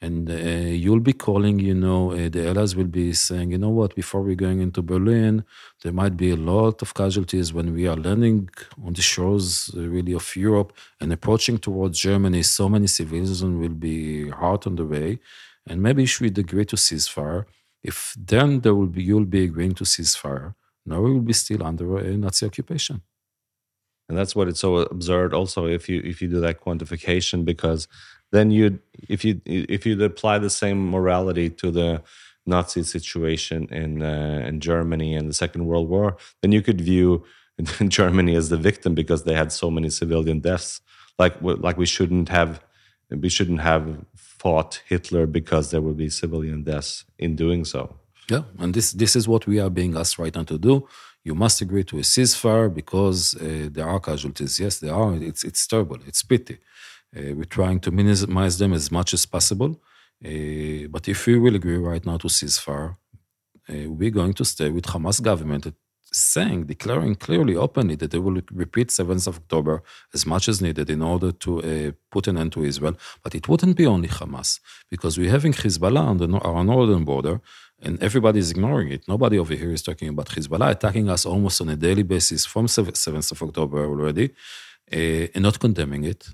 and uh, you'll be calling, you know, uh, the allies will be saying, you know what, before we're going into Berlin, there might be a lot of casualties when we are landing on the shores, uh, really, of Europe and approaching towards Germany. So many civilians will be hurt on the way, and maybe should we agree to ceasefire if then there will be you'll be agreeing to ceasefire, now we will be still under a Nazi occupation. And that's what it's so absurd. Also, if you if you do that quantification, because then you if you if you apply the same morality to the Nazi situation in uh, in Germany and the Second World War, then you could view Germany as the victim because they had so many civilian deaths. Like like we shouldn't have we shouldn't have fought Hitler because there would be civilian deaths in doing so. Yeah, and this this is what we are being asked right now to do. You must agree to a ceasefire because uh, there are casualties. Yes, there are. It's it's terrible. It's pity. Uh, we're trying to minimize them as much as possible. Uh, but if we will agree right now to ceasefire, we're going to stay with Hamas government saying, declaring clearly, openly, that they will repeat 7th of October as much as needed in order to uh, put an end to Israel. But it wouldn't be only Hamas, because we're having Hezbollah on the, our northern border, and everybody is ignoring it. Nobody over here is talking about Hezbollah attacking us almost on a daily basis from 7th of October already, uh, and not condemning it.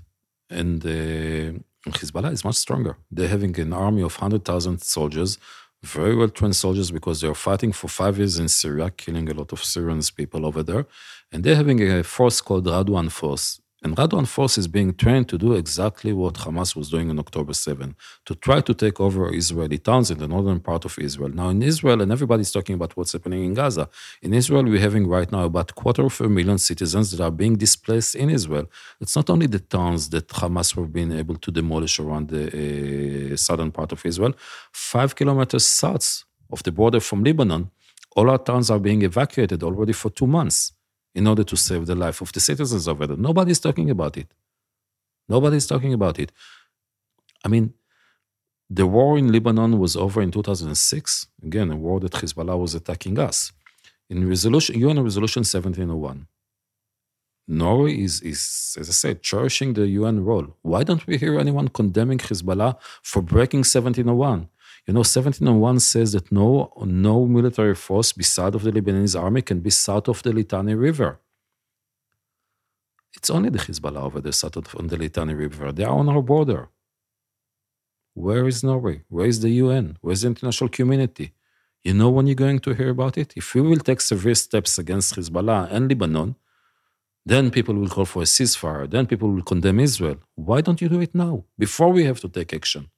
And uh, Hezbollah is much stronger. They're having an army of 100,000 soldiers very well trained soldiers because they're fighting for five years in Syria, killing a lot of Syrians people over there. And they're having a force called Radwan Force. And Radwan Force is being trained to do exactly what Hamas was doing on October 7, to try to take over Israeli towns in the northern part of Israel. Now, in Israel, and everybody's talking about what's happening in Gaza, in Israel, we're having right now about quarter of a million citizens that are being displaced in Israel. It's not only the towns that Hamas were being able to demolish around the uh, southern part of Israel, five kilometers south of the border from Lebanon, all our towns are being evacuated already for two months in order to save the life of the citizens of it. Nobody's talking about it. Nobody's talking about it. I mean, the war in Lebanon was over in 2006. Again, a war that Hezbollah was attacking us. In resolution, UN Resolution 1701, Norway is, is, as I said, cherishing the UN role. Why don't we hear anyone condemning Hezbollah for breaking 1701? You know, 1701 says that no, no military force beside of the Lebanese army can be south of the Litani River. It's only the Hezbollah over there south of on the Litani River. They are on our border. Where is Norway? Where is the UN? Where is the international community? You know when you're going to hear about it? If we will take severe steps against Hezbollah and Lebanon, then people will call for a ceasefire. Then people will condemn Israel. Why don't you do it now, before we have to take action?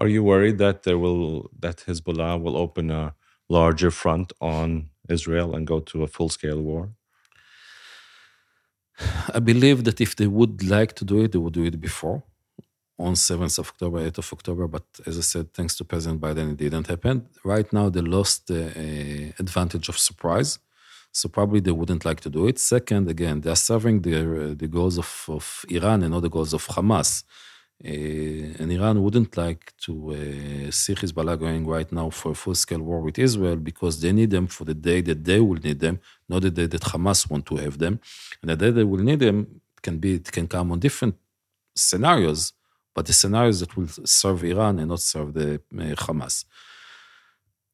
Are you worried that there will that Hezbollah will open a larger front on Israel and go to a full scale war? I believe that if they would like to do it, they would do it before on 7th of October, 8th of October. But as I said, thanks to President Biden, it didn't happen. Right now, they lost the uh, advantage of surprise. So probably they wouldn't like to do it. Second, again, they are serving the, uh, the goals of, of Iran and not the goals of Hamas. Uh, and Iran wouldn't like to uh, see Hezbollah going right now for a full scale war with Israel because they need them for the day that they will need them, not the day that Hamas want to have them. And the day they will need them can be it can come on different scenarios, but the scenarios that will serve Iran and not serve the uh, Hamas.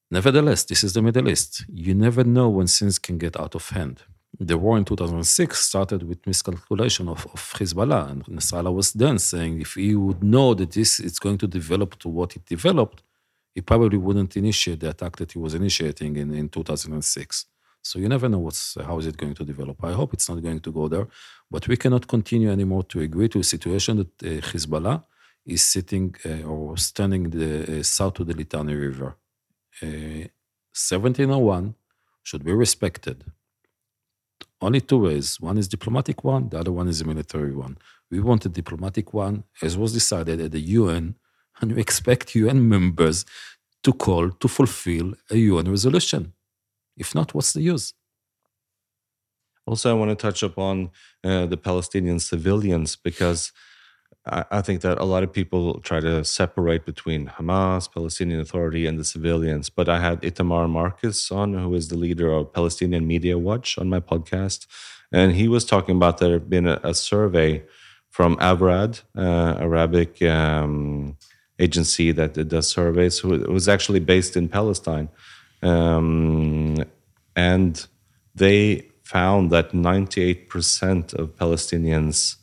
Nevertheless, this is the Middle East. You never know when things can get out of hand the war in 2006 started with miscalculation of, of Hezbollah. And Nasrallah was then saying if he would know that this is going to develop to what it developed, he probably wouldn't initiate the attack that he was initiating in, in 2006. So you never know what's how is it going to develop. I hope it's not going to go there, but we cannot continue anymore to agree to a situation that uh, Hezbollah is sitting uh, or standing the uh, south of the Litani River. 1701 uh, should be respected. Only two ways. One is diplomatic one, the other one is a military one. We want a diplomatic one, as was decided at the UN, and we expect UN members to call to fulfill a UN resolution. If not, what's the use? Also, I want to touch upon uh, the Palestinian civilians because I, think that a lot of people try to separate between Hamas, Palestinian Authority, and the civilians. But I had Itamar Marcus on, who is the leader of Palestinian Media Watch, on my podcast. And he was talking about there been a, a survey from AWRAD, uh, Arabic um, agency that does surveys, who was actually based in Palestine. Um, and they found that 98% of Palestinians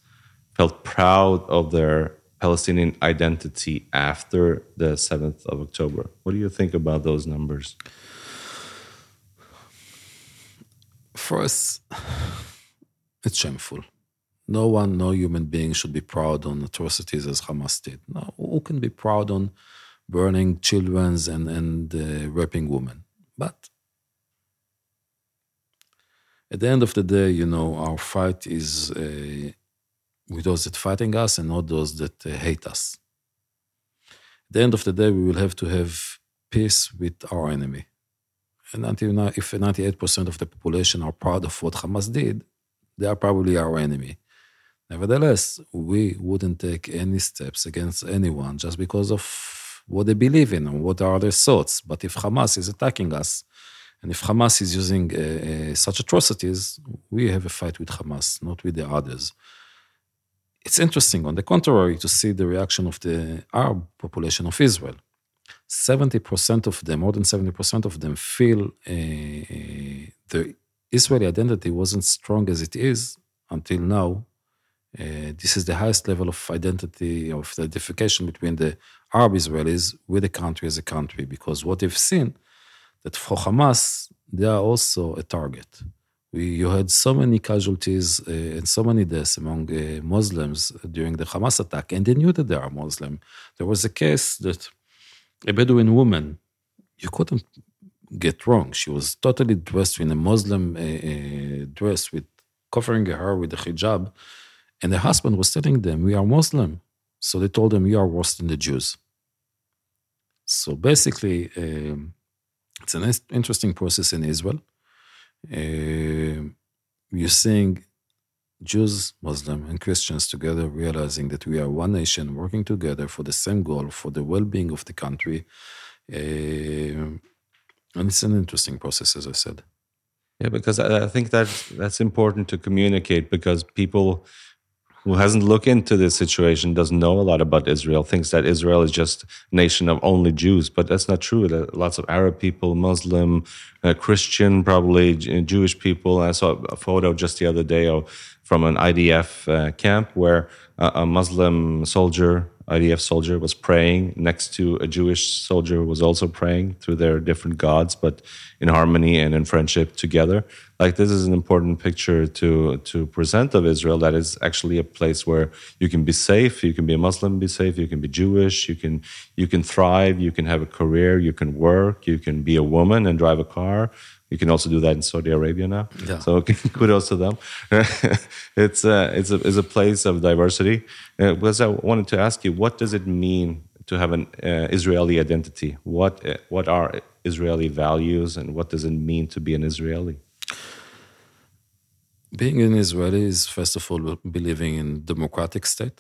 felt proud of their Palestinian identity after the 7th of October. What do you think about those numbers? First, it's shameful. No one, no human being should be proud on atrocities as Hamas did. No, who can be proud on burning children and, and uh, raping women? But at the end of the day, you know, our fight is uh, with those that fighting us and not those that uh, hate us. At the end of the day, we will have to have peace with our enemy. And until now, if 98% of the population are proud of what Hamas did, they are probably our enemy. Nevertheless, we wouldn't take any steps against anyone just because of what they believe in and what are their thoughts. But if Hamas is attacking us, and if Hamas is using uh, uh, such atrocities, we have a fight with Hamas, not with the others. It's interesting, on the contrary, to see the reaction of the Arab population of Israel. 70% of them, more than 70% of them, feel uh, the Israeli identity wasn't strong as it is until now uh, this is the highest level of identity of identification between the Arab Israelis with the country as a country, because what they've seen that for Hamas they are also a target. We, you had so many casualties uh, and so many deaths among uh, Muslims during the Hamas attack, and they knew that they are Muslim. There was a case that a Bedouin woman, you couldn't get wrong. She was totally dressed in a Muslim uh, dress with covering her with the hijab and the husband was telling them, We are Muslim. So they told him, You are worse than the Jews. So basically, um, it's an interesting process in Israel. Uh, you're seeing Jews, Muslim, and Christians together realizing that we are one nation working together for the same goal, for the well being of the country. Uh, and it's an interesting process, as I said. Yeah, because I think that that's important to communicate because people who hasn't looked into this situation doesn't know a lot about Israel, thinks that Israel is just a nation of only Jews, but that's not true. There lots of Arab people, Muslim, uh, Christian, probably Jewish people. I saw a photo just the other day of, from an IDF uh, camp where a Muslim soldier IDF soldier was praying next to a Jewish soldier who was also praying through their different gods, but in harmony and in friendship together. Like this is an important picture to to present of Israel. That is actually a place where you can be safe. You can be a Muslim, be safe. You can be Jewish. You can you can thrive. You can have a career. You can work. You can be a woman and drive a car. You can also do that in Saudi Arabia now. Yeah. So kudos to them. it's a, it's a it's a place of diversity. Uh, because I wanted to ask you, what does it mean to have an uh, Israeli identity? What uh, what are Israeli values, and what does it mean to be an Israeli? Being an Israeli is first of all believing in democratic state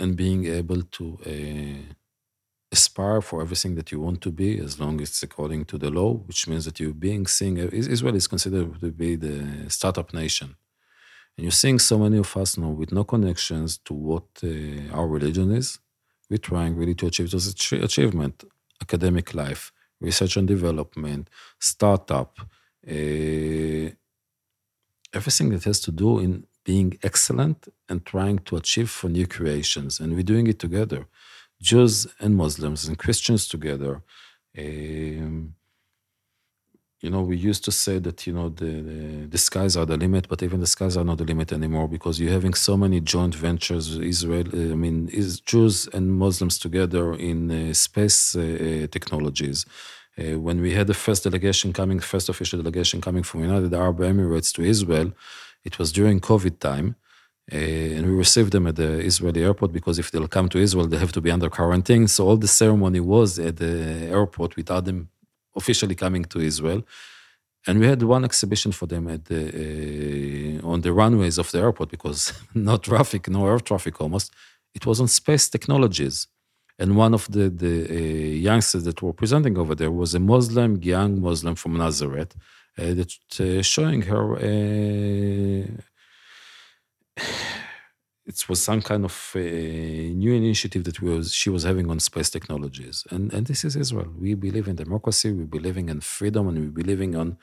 and being able to uh, aspire for everything that you want to be as long as it's according to the law, which means that you're being seen. Israel is considered to be the startup nation. And you're seeing so many of us now with no connections to what uh, our religion is. We're trying really to achieve those achievement, academic life, research and development, startup, uh, everything that has to do in being excellent and trying to achieve for new creations. And we're doing it together. Jews and Muslims and Christians together, Um, you know, we used to say that you know the, the, the skies are the limit, but even the skies are not the limit anymore because you're having so many joint ventures. Israel, I mean, is Jews and Muslims together in uh, space uh, uh technologies. Uh, when we had the first delegation coming, first official delegation coming from United Arab Emirates to Israel, it was during COVID time. Uh, and we received them at the Israeli airport because if they'll come to Israel, they have to be under quarantine. So all the ceremony was at the airport without them officially coming to Israel. And we had one exhibition for them at the, uh, on the runways of the airport because no traffic, no air traffic almost. It was on space technologies. And one of the, the uh, youngsters that were presenting over there was a Muslim, young Muslim from Nazareth, uh, that showing her it was some kind of uh, new initiative that was, she was having on space technologies. And, and this is Israel. We believe in democracy, we believe in freedom, and we believe in um,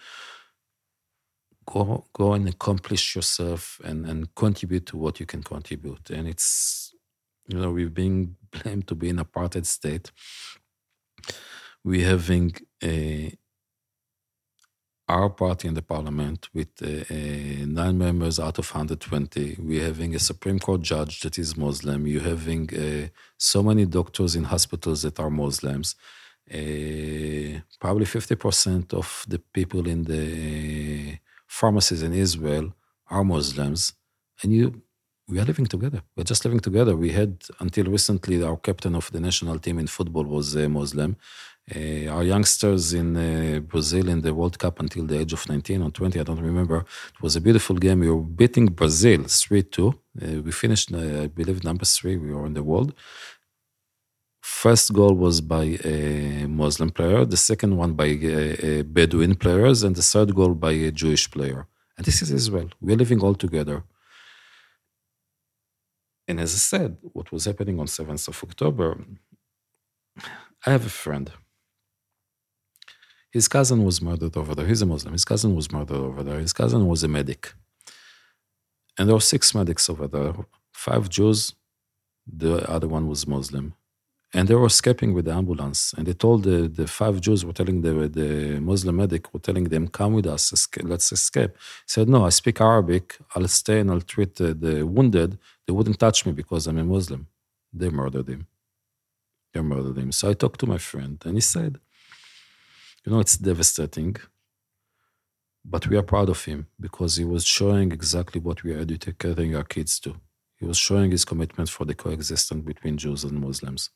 go, go and accomplish yourself and, and contribute to what you can contribute. And it's, you know, we've been blamed to be an apartheid state. We're having a our party in the parliament with uh, uh, nine members out of 120. We're having a Supreme Court judge that is Muslim. You're having uh, so many doctors in hospitals that are Muslims. Uh, probably 50% of the people in the pharmacies in Israel are Muslims. And you, we are living together. We're just living together. We had, until recently, our captain of the national team in football was a Muslim. Uh, our youngsters in uh, Brazil in the World Cup until the age of 19 or 20, I don't remember. It was a beautiful game. We were beating Brazil 3 2. Uh, we finished, uh, I believe, number three. We were in the world. First goal was by a Muslim player, the second one by a, a Bedouin players, and the third goal by a Jewish player. And this is Israel. We're living all together. And as I said, what was happening on 7th of October, I have a friend his cousin was murdered over there. He's a Muslim. His cousin was murdered over there. His cousin was a medic. And there were six medics over there five Jews, the other one was Muslim. And they were escaping with the ambulance. And they told the, the five Jews were telling the, the Muslim medic, were telling them, come with us, escape, let's escape. He said, no, I speak Arabic. I'll stay and I'll treat the, the wounded. They wouldn't touch me because I'm a Muslim. They murdered him. They murdered him. So I talked to my friend and he said, you know, it's devastating, but we are proud of him because he was showing exactly what we are educating our kids to. He was showing his commitment for the coexistence between Jews and Muslims.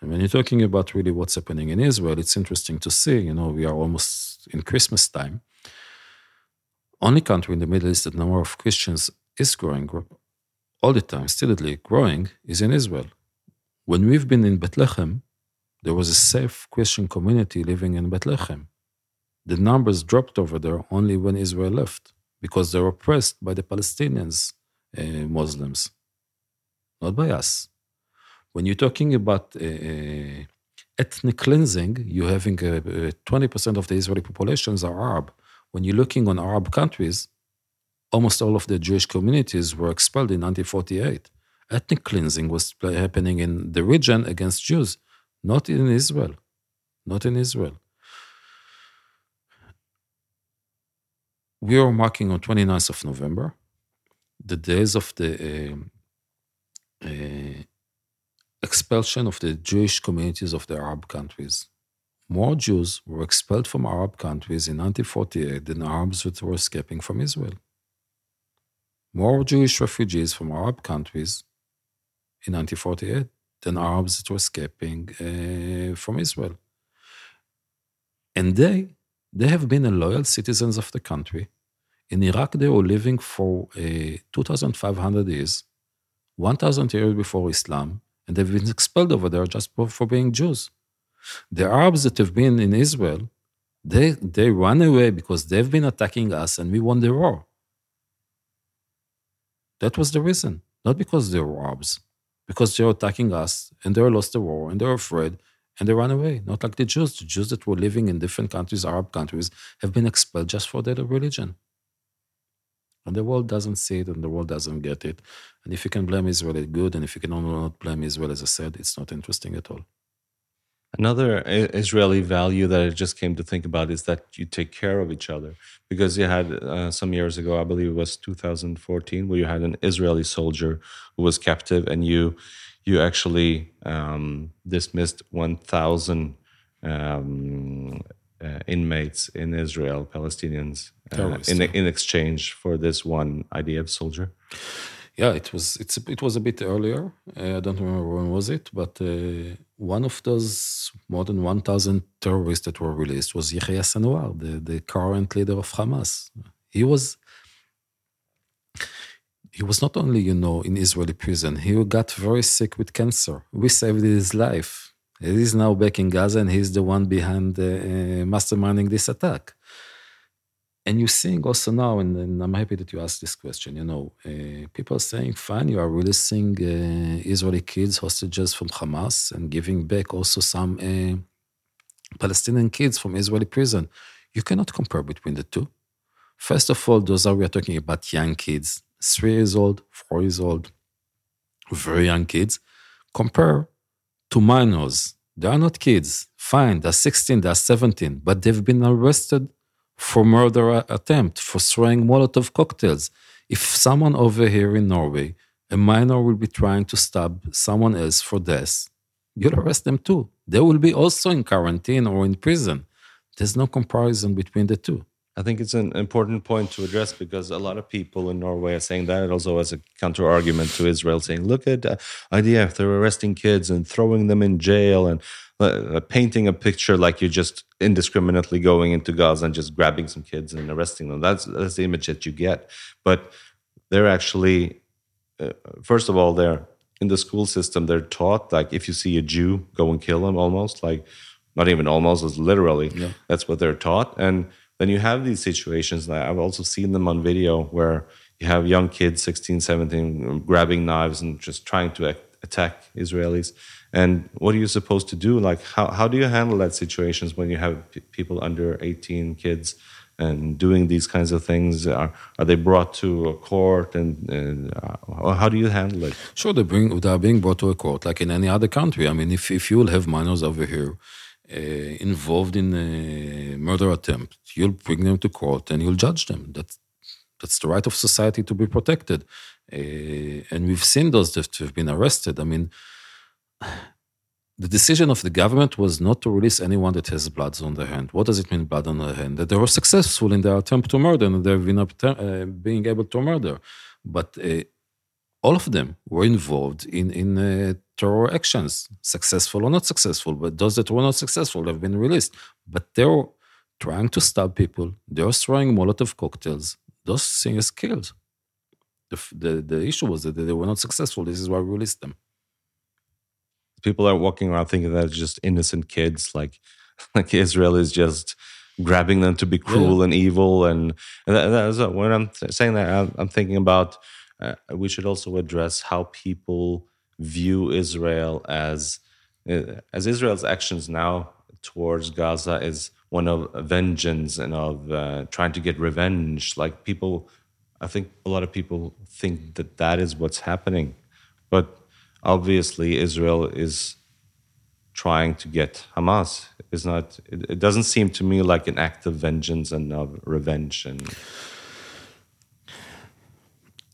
And when you're talking about really what's happening in Israel, it's interesting to see, you know, we are almost in Christmas time. Only country in the Middle East that number of Christians is growing all the time, steadily growing, is in Israel. When we've been in Bethlehem, there was a safe Christian community living in Bethlehem. The numbers dropped over there only when Israel left because they were oppressed by the Palestinians, uh, Muslims, not by us. When you're talking about uh, uh ethnic cleansing, you're having 20% of the Israeli populations are Arab. When you're looking on Arab countries, almost all of the Jewish communities were expelled in 1948. Ethnic cleansing was happening in the region against Jews. Not in Israel. Not in Israel. We are marking on 29th of November, the days of the uh, uh, expulsion of the Jewish communities of the Arab countries. More Jews were expelled from Arab countries in 1948 than Arabs that were escaping from Israel. More Jewish refugees from Arab countries in 1948 than Arabs that were escaping uh, from Israel. And they, they have been loyal citizens of the country. In Iraq, they were living for uh, 2,500 years, 1,000 years before Islam, and they've been expelled over there just for, for being Jews. The Arabs that have been in Israel, they, they run away because they've been attacking us and we won the war. That was the reason, not because they were Arabs because they're attacking us and they lost the war and they're afraid and they run away. Not like the Jews. The Jews that were living in different countries, Arab countries, have been expelled just for their religion. And the world doesn't see it and the world doesn't get it. And if you can blame Israel, it's good. And if you can not blame Israel, as I said, it's not interesting at all. Another Israeli value that I just came to think about is that you take care of each other. Because you had uh, some years ago, I believe it was 2014, where you had an Israeli soldier who was captive, and you you actually um, dismissed 1,000 um, uh, inmates in Israel, Palestinians, uh, in in exchange for this one IDF soldier. Yeah, it was it's it was a bit earlier. Uh, I don't remember when was it, but uh, one of those more than 1,000 terrorists that were released was Yahya Sinwar, the, the current leader of Hamas. He was he was not only, you know, in Israeli prison, he got very sick with cancer. We saved his life. He is now back in Gaza and he's the one behind uh, masterminding this attack and you're seeing also now, and, and, I'm happy that you asked this question. You know, uh, people are saying, "Fine, you are releasing uh, Israeli kids, hostages from Hamas, and giving back also some uh, Palestinian kids from Israeli prison." You cannot compare between the two. First of all, those are we are talking about young kids, three years old, four years old, very young kids. Compare to minors. They are not kids. Fine, they're 16, they're 17, but they've been arrested for murder attempt, for throwing Molotov cocktails. If someone over here in Norway, a minor will be trying to stab someone else for death, you'll arrest them too. They will be also in quarantine or in prison. There's no comparison between the two. I think it's an important point to address because a lot of people in Norway are saying that it also as a counter argument to Israel, saying, look at uh, IDF, they're arresting kids and throwing them in jail and uh, painting a picture like you're just indiscriminately going into Gaza and just grabbing some kids and arresting them. That's, that's the image that you get. But they're actually, uh, first of all, they're in the school system, they're taught like if you see a Jew, go and kill him almost, like not even almost, it's literally. Yeah. That's what they're taught. And then you have these situations I've also seen them on video where you have young kids, 16, 17, grabbing knives and just trying to attack Israelis. And what are you supposed to do? Like, how, how do you handle that situations when you have people under 18 kids and doing these kinds of things? Are, are they brought to a court and, and uh, how do you handle it? Sure, they, bring, they are being brought to a court like in any other country. I mean, if, if you will have minors over here, uh, involved in a murder attempt, you'll bring them to court and you'll judge them. That's that's the right of society to be protected. Uh, and we've seen those that have been arrested. I mean, the decision of the government was not to release anyone that has blood on their hand. What does it mean, blood on their hand? That they were successful in their attempt to murder and they've been uh, being able to murder. But uh, all of them were involved in, in uh, terror actions, successful or not successful. But those that were not successful have been released. But they were trying to stab people. They were throwing Molotov cocktails. Those things killed. The, the, the issue was that they were not successful. This is why we released them. People are walking around thinking that it's just innocent kids, like like Israel is just grabbing them to be cruel yeah. and evil. And, and that, that's when I'm saying that, I'm, I'm thinking about uh, we should also address how people view Israel as uh, as Israel's actions now towards Gaza is one of vengeance and of uh, trying to get revenge. Like people, I think a lot of people think that that is what's happening, but obviously Israel is trying to get Hamas. Is not. It, it doesn't seem to me like an act of vengeance and of revenge and.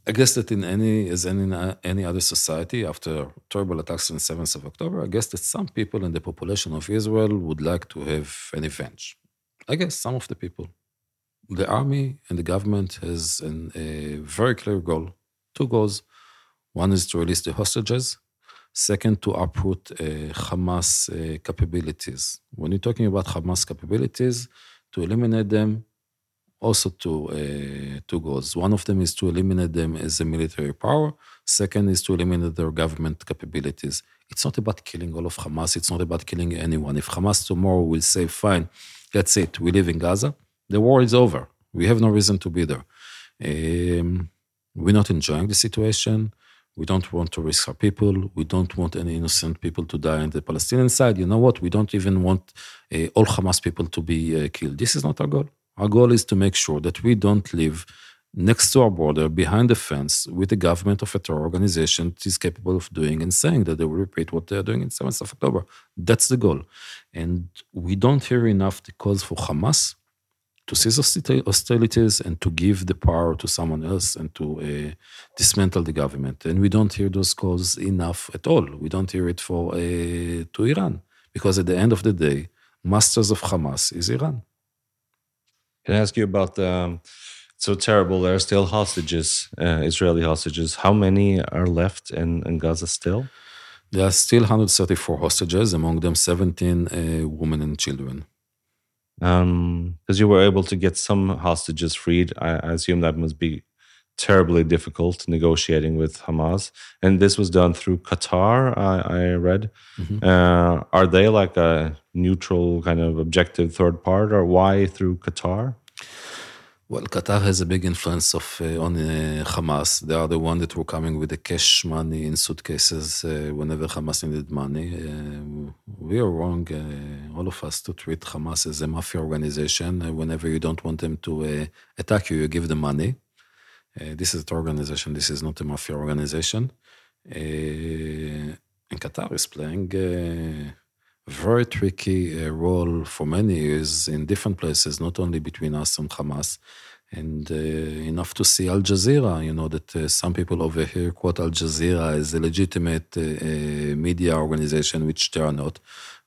I guess that in any as in any other society after terrible attacks on 7th of October, I guess that some people in the population of Israel would like to have an revenge. I guess some of the people. The army and the government has an, a very clear goal, two goals. One is to release the hostages. Second, to uproot uh, Hamas uh, capabilities. When you're talking about Hamas capabilities, to eliminate them also two, uh, two goals. One of them is to eliminate them as a military power. Second is to eliminate their government capabilities. It's not about killing all of Hamas. It's not about killing anyone. If Hamas tomorrow will say, fine, that's it, we live in Gaza, the war is over. We have no reason to be there. Um, we're not enjoying the situation. We don't want to risk our people. We don't want any innocent people to die on the Palestinian side. You know what? We don't even want uh, all Hamas people to be uh, killed. This is not our goal. Our goal is to make sure that we don't live next to our border, behind the fence, with the government of a terror organization that is capable of doing and saying that they will repeat what they're doing in 7th of October. That's the goal. And we don't hear enough the calls for Hamas to cease hostilities and to give the power to someone else and to uh, dismantle the government. And we don't hear those calls enough at all. We don't hear it for uh, to Iran because at the end of the day, masters of Hamas is Iran. Can I ask you about? Um, so terrible. There are still hostages, uh, Israeli hostages. How many are left in, in Gaza still? There are still 134 hostages, among them 17 uh, women and children because um, you were able to get some hostages freed. I, I, assume that must be terribly difficult negotiating with Hamas. And this was done through Qatar, I, I read. Mm-hmm. Uh, are they like a neutral, kind of objective third part, or why through Qatar? Well, Qatar has a big influence of uh, on uh, Hamas. They are the one that were coming with the cash money in suitcases uh, whenever Hamas needed money. Uh, we are wrong, uh, all of us, to treat Hamas as a mafia organization. Uh, whenever you don't want them to attack you, you give them money. this is an organization. This is not a mafia organization. and Qatar is playing very tricky uh, role for many years in different places, not only between us and Hamas. And uh, enough to see Al Jazeera, you know, that uh, some people over here quote Al Jazeera as a legitimate uh, uh, media organization, which they are not.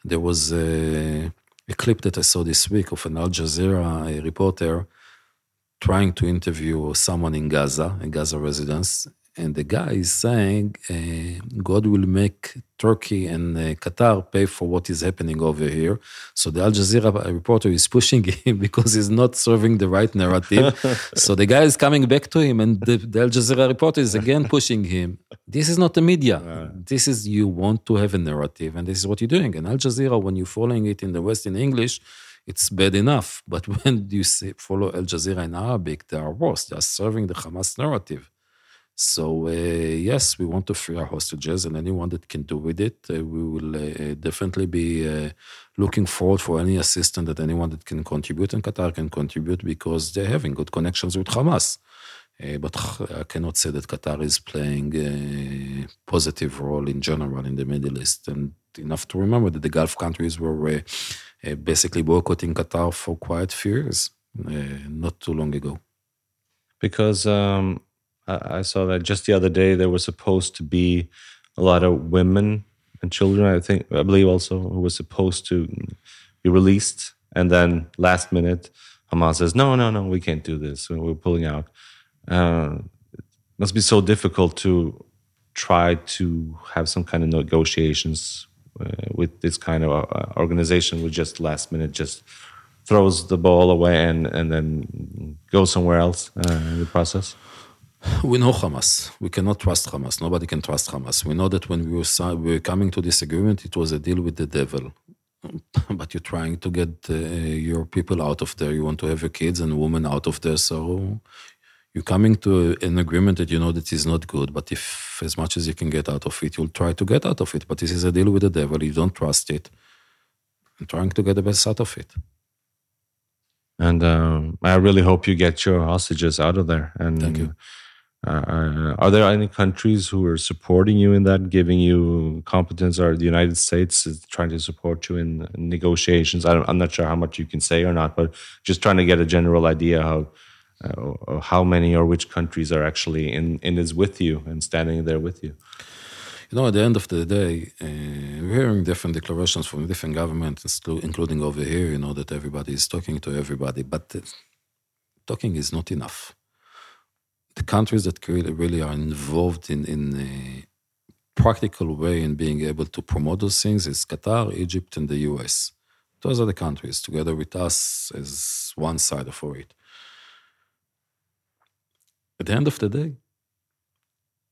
There was a, a, clip that I saw this week of an Al Jazeera reporter trying to interview someone in Gaza, a Gaza residence, and the guy is saying uh, God will make Turkey and uh, Qatar pay for what is happening over here. So the Al Jazeera reporter is pushing him because he's not serving the right narrative. so the guy is coming back to him, and the, the Al Jazeera reporter is again pushing him. This is not the media. This is you want to have a narrative, and this is what you're doing. And Al Jazeera, when you're following it in the West in English, it's bad enough. But when you say, follow Al Jazeera in Arabic, they are worse. They are serving the Hamas narrative. So uh, yes, we want to free our hostages, and anyone that can do with it, uh, we will uh, definitely be uh, looking forward for any assistance that anyone that can contribute, and Qatar can contribute because they're having good connections with Hamas. Uh, but I cannot say that Qatar is playing a positive role in general in the Middle East. And enough to remember that the Gulf countries were uh, basically boycotting Qatar for quite a few years, not too long ago. Because um I saw that just the other day there was supposed to be a lot of women and children. I think I believe also who was supposed to be released, and then last minute Hamas says, "No, no, no, we can't do this. We're pulling out." Uh, it must be so difficult to try to have some kind of negotiations uh, with this kind of uh, organization with just last minute just throws the ball away and and then goes somewhere else uh, in the process. We know Hamas. We cannot trust Hamas. Nobody can trust Hamas. We know that when we were, we were coming to this agreement, it was a deal with the devil. but you're trying to get uh, your people out of there. You want to have your kids and women out of there. So you're coming to an agreement that you know that is not good. But if as much as you can get out of it, you'll try to get out of it. But this is a deal with the devil. You don't trust it. And trying to get the best out of it. And um, I really hope you get your hostages out of there. And Thank you. Uh, are there any countries who are supporting you in that, giving you competence? Or the United States is trying to support you in negotiations? I am not sure how much you can say or not, but just trying to get a general idea how uh, how many or which countries are actually in in this with you and standing there with you. You know, at the end of the day, uh, we're hearing different declarations from different governments, including over here. You know that everybody is talking to everybody, but talking is not enough the countries that really, really are involved in, in a practical way in being able to promote those things is Qatar, Egypt, and the US. Those are the countries, together with us as one side of it. At the end of the day,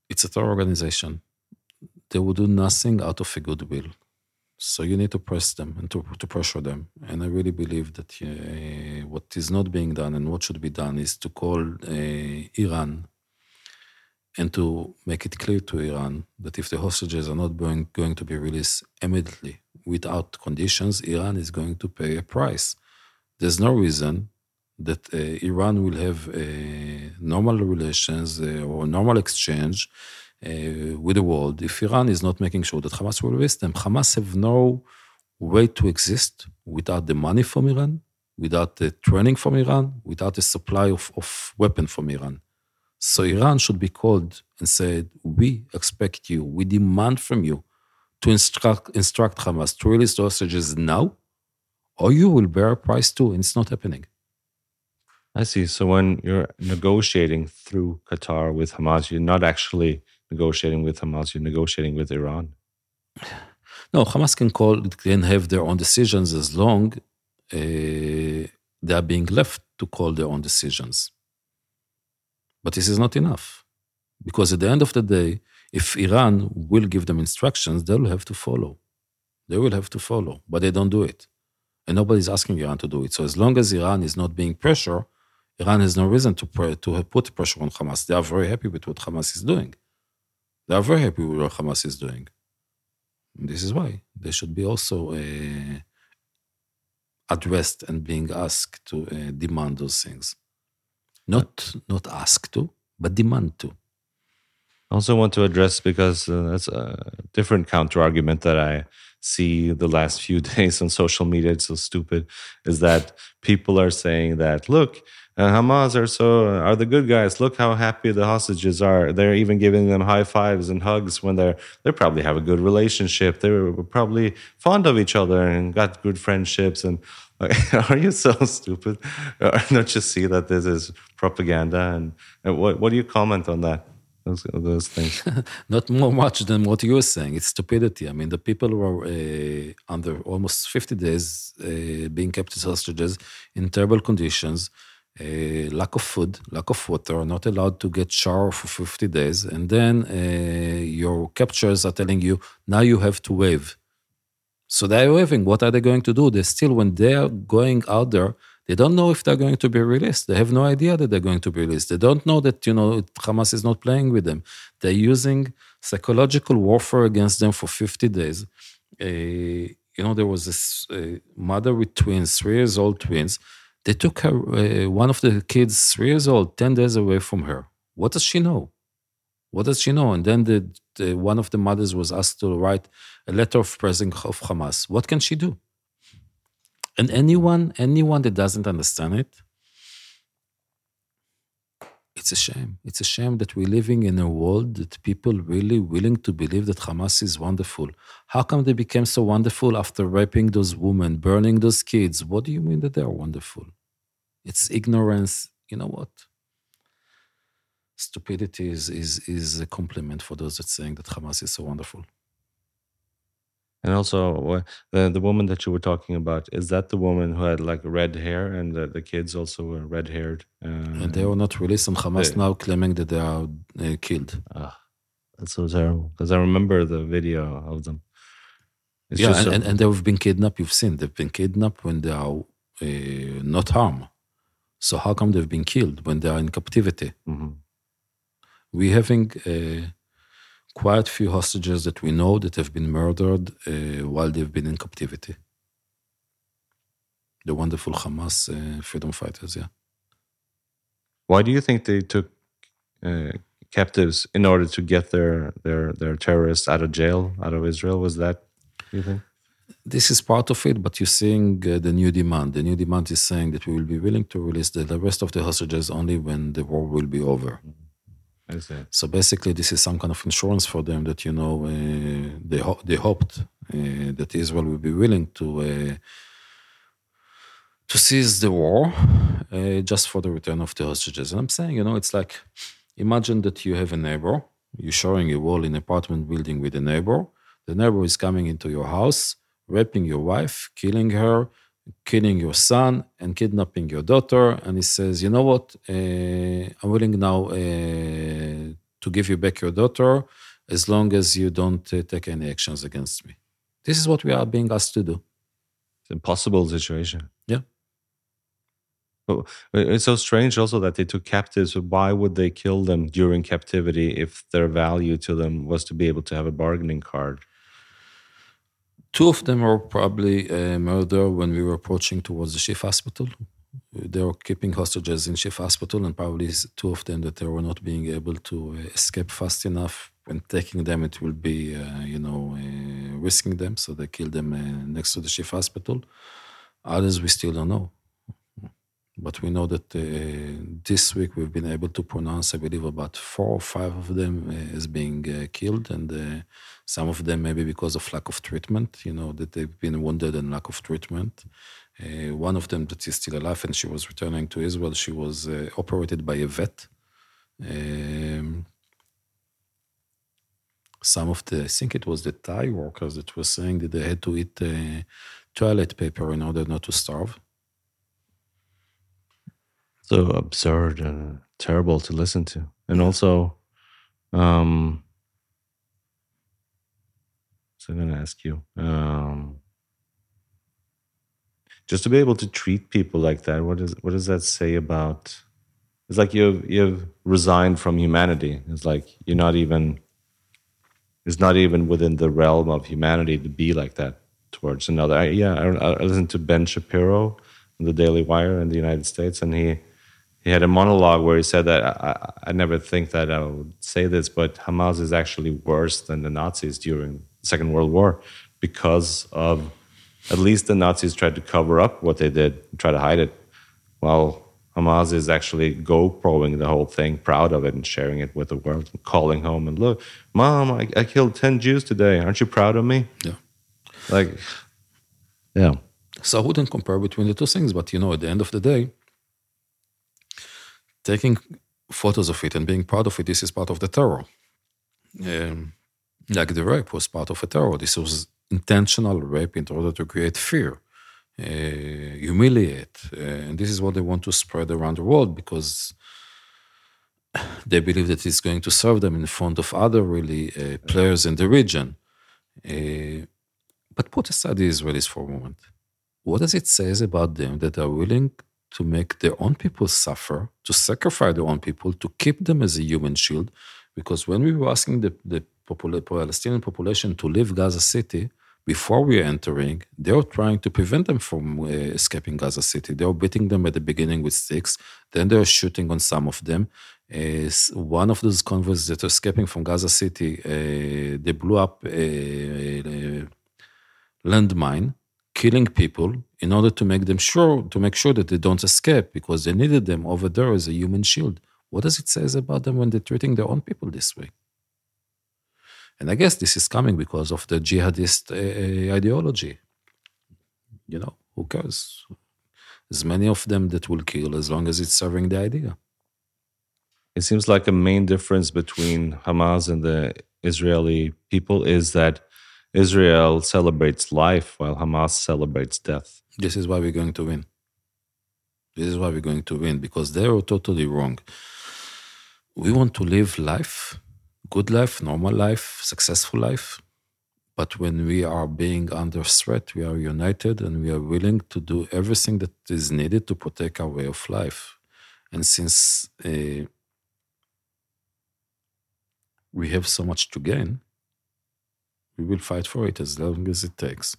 it's a terror organization. They will do nothing out of a goodwill. So you need to press them and to, to pressure them. And I really believe that uh, what is not being done and what should be done is to call uh, Iran and to make it clear to Iran that if the hostages are not going, going to be released immediately without conditions, Iran is going to pay a price. There's no reason that uh, Iran will have uh, normal relations uh, or normal exchange Uh, with the world if Iran is not making sure that Hamas will release them. Hamas have no way to exist without the money from Iran, without the training from Iran, without the supply of, of weapon from Iran. So Iran should be called and said, we expect you, we demand from you to instruct, instruct Hamas to release the hostages now, or you will bear a price too, and it's not happening. I see. So when you're negotiating through Qatar with Hamas, you're not actually negotiating with Hamas, you're negotiating with Iran. No, Hamas can call, can have their own decisions as long uh, they are being left to call their own decisions. But this is not enough. Because at the end of the day, if Iran will give them instructions, they will have to follow. They will have to follow, but they don't do it. And nobody's asking Iran to do it. So as long as Iran is not being pressure, Iran has no reason to, put pressure on Hamas. They are very happy with what Hamas is doing. They are very happy with what Hamas is doing. And this is why they should be also uh, addressed and being asked to uh, demand those things. Not not ask to, but demand to. I also want to address because uh, that's a different counter argument that I see the last few days on social media. It's so stupid. Is that people are saying that look, uh, Hamas are so are the good guys. Look how happy the hostages are. They're even giving them high fives and hugs when they're they probably have a good relationship. They were probably fond of each other and got good friendships. And are you so stupid? Don't you see that this is propaganda? And, and what what do you comment on that? Those, those things. Not more much than what you're saying. It's stupidity. I mean, the people were uh, under almost 50 days uh, being kept as hostages in terrible conditions. Uh, lack of food, lack of water, not allowed to get shower for 50 days, and then uh, your captures are telling you now you have to wave. So they're waving. What are they going to do? They still, when they are going out there, they don't know if they're going to be released. They have no idea that they're going to be released. They don't know that you know Hamas is not playing with them. They're using psychological warfare against them for 50 days. Uh, you know, there was this uh, mother with twins, three years old twins they took her, uh, one of the kids, three years old, 10 days away from her. What does she know? What does she know? And then the, the, one of the mothers was asked to write a letter of praising of Hamas. What can she do? And anyone, anyone that doesn't understand it, it's a shame. It's a shame that we're living in a world that people really willing to believe that Hamas is wonderful. How come they became so wonderful after raping those women, burning those kids? What do you mean that they are wonderful? It's ignorance. You know what? Stupidity is, is, is a compliment for those that saying that Hamas is so wonderful. And also, the the woman that you were talking about is that the woman who had like red hair, and the, the kids also were red haired. Uh, and they were not released, and Hamas they, now claiming that they are uh, killed. Ah, that's so terrible. Because I remember the video of them. It's yeah, and, and, and, they've been kidnapped. You've seen they've been kidnapped when they are uh, not harmed. So how come they've been killed when they are in captivity? Mm-hmm. We're having uh, quite a few hostages that we know that have been murdered uh, while they've been in captivity. The wonderful Hamas uh, freedom fighters, yeah. Why do you think they took uh, captives in order to get their, their, their terrorists out of jail, out of Israel? Was that, you think? This is part of it, but you're seeing uh, the new demand. The new demand is saying that we will be willing to release the, the rest of the hostages only when the war will be over. I see. So basically, this is some kind of insurance for them that you know uh, they ho- they hoped uh, that Israel will be willing to uh, to seize the war uh, just for the return of the hostages. And I'm saying, you know, it's like imagine that you have a neighbor, you're showing a wall in an apartment building with a neighbor. The neighbor is coming into your house, raping your wife, killing her, killing your son and kidnapping your daughter. And he says, you know what? Uh, I'm willing now uh, to give you back your daughter as long as you don't uh, take any actions against me. This is what we are being asked to do. It's an impossible situation. Yeah. But it's so strange also that they took captives. Why would they kill them during captivity if their value to them was to be able to have a bargaining card? Two of them were probably uh, murdered when we were approaching towards the Shifa hospital. they were keeping hostages in Shifa Hospital, and probably two of them that they were not being able to uh, escape fast enough. When taking them, it will be, uh, you know, uh, risking them. So they killed them uh, next to the Shifa Hospital. Others we still don't know. But we know that uh, this week we've been able to pronounce, I believe, about four or five of them as being killed, and some of them maybe because of lack of treatment. You know that they've been wounded and lack of treatment. Uh, one of them that is still alive, and she was returning to Israel. She was uh, operated by a vet. Um, some of the, I think it was the Thai workers that were saying that they had to eat toilet paper in order not to starve so absurd and terrible to listen to and also um so i'm going to ask you um just to be able to treat people like that what is what does that say about it's like you've you've resigned from humanity. It's like you're not even it's not even within the realm of humanity to be like that towards another. I, yeah I, I listened to ben shapiro on the daily wire in the united states and he he had a monologue where he said that I, I, never think that I would say this, but Hamas is actually worse than the Nazis during Second World War because of at least the Nazis tried to cover up what they did, try to hide it, while Hamas is actually GoProing the whole thing, proud of it, and sharing it with the world, and calling home and look, mom, I, I killed ten Jews today. Aren't you proud of me? Yeah. Like, yeah. So I wouldn't compare between the two things, but you know, at the end of the day, taking photos of it and being proud of it, this is part of the terror. Um, like the rape was part of a terror. This was intentional rape in order to create fear, uh, humiliate. Uh, and this is what they want to spread around the world because they believe that it's going to serve them in front of other really uh, players in the region. Uh, but put aside the Israelis for a moment. What does it say about them that they are willing to make their own people suffer, to sacrifice their own people, to keep them as a human shield. Because when we were asking the, the Palestinian population to leave Gaza City, before we are entering, they are trying to prevent them from uh, escaping Gaza City. They are beating them at the beginning with sticks, then they are shooting on some of them. Uh, one of those convoys that are escaping from Gaza City, uh, they blew up a, a landmine killing people in order to make them sure to make sure that they don't escape because they needed them over there as a human shield. What does it say about them when they're treating their own people this way? And I guess this is coming because of the jihadist uh, ideology. You know, who cares? As many of them that will kill as long as it's serving the idea. It seems like a main difference between Hamas and the Israeli people is that Israel celebrates life while Hamas celebrates death. This is why we're going to win. This is why we're going to win because they are totally wrong. We want to live life, good life, normal life, successful life. But when we are being under threat, we are united and we are willing to do everything that is needed to protect our way of life. And since uh, we have so much to gain, we will fight for it as long as it takes.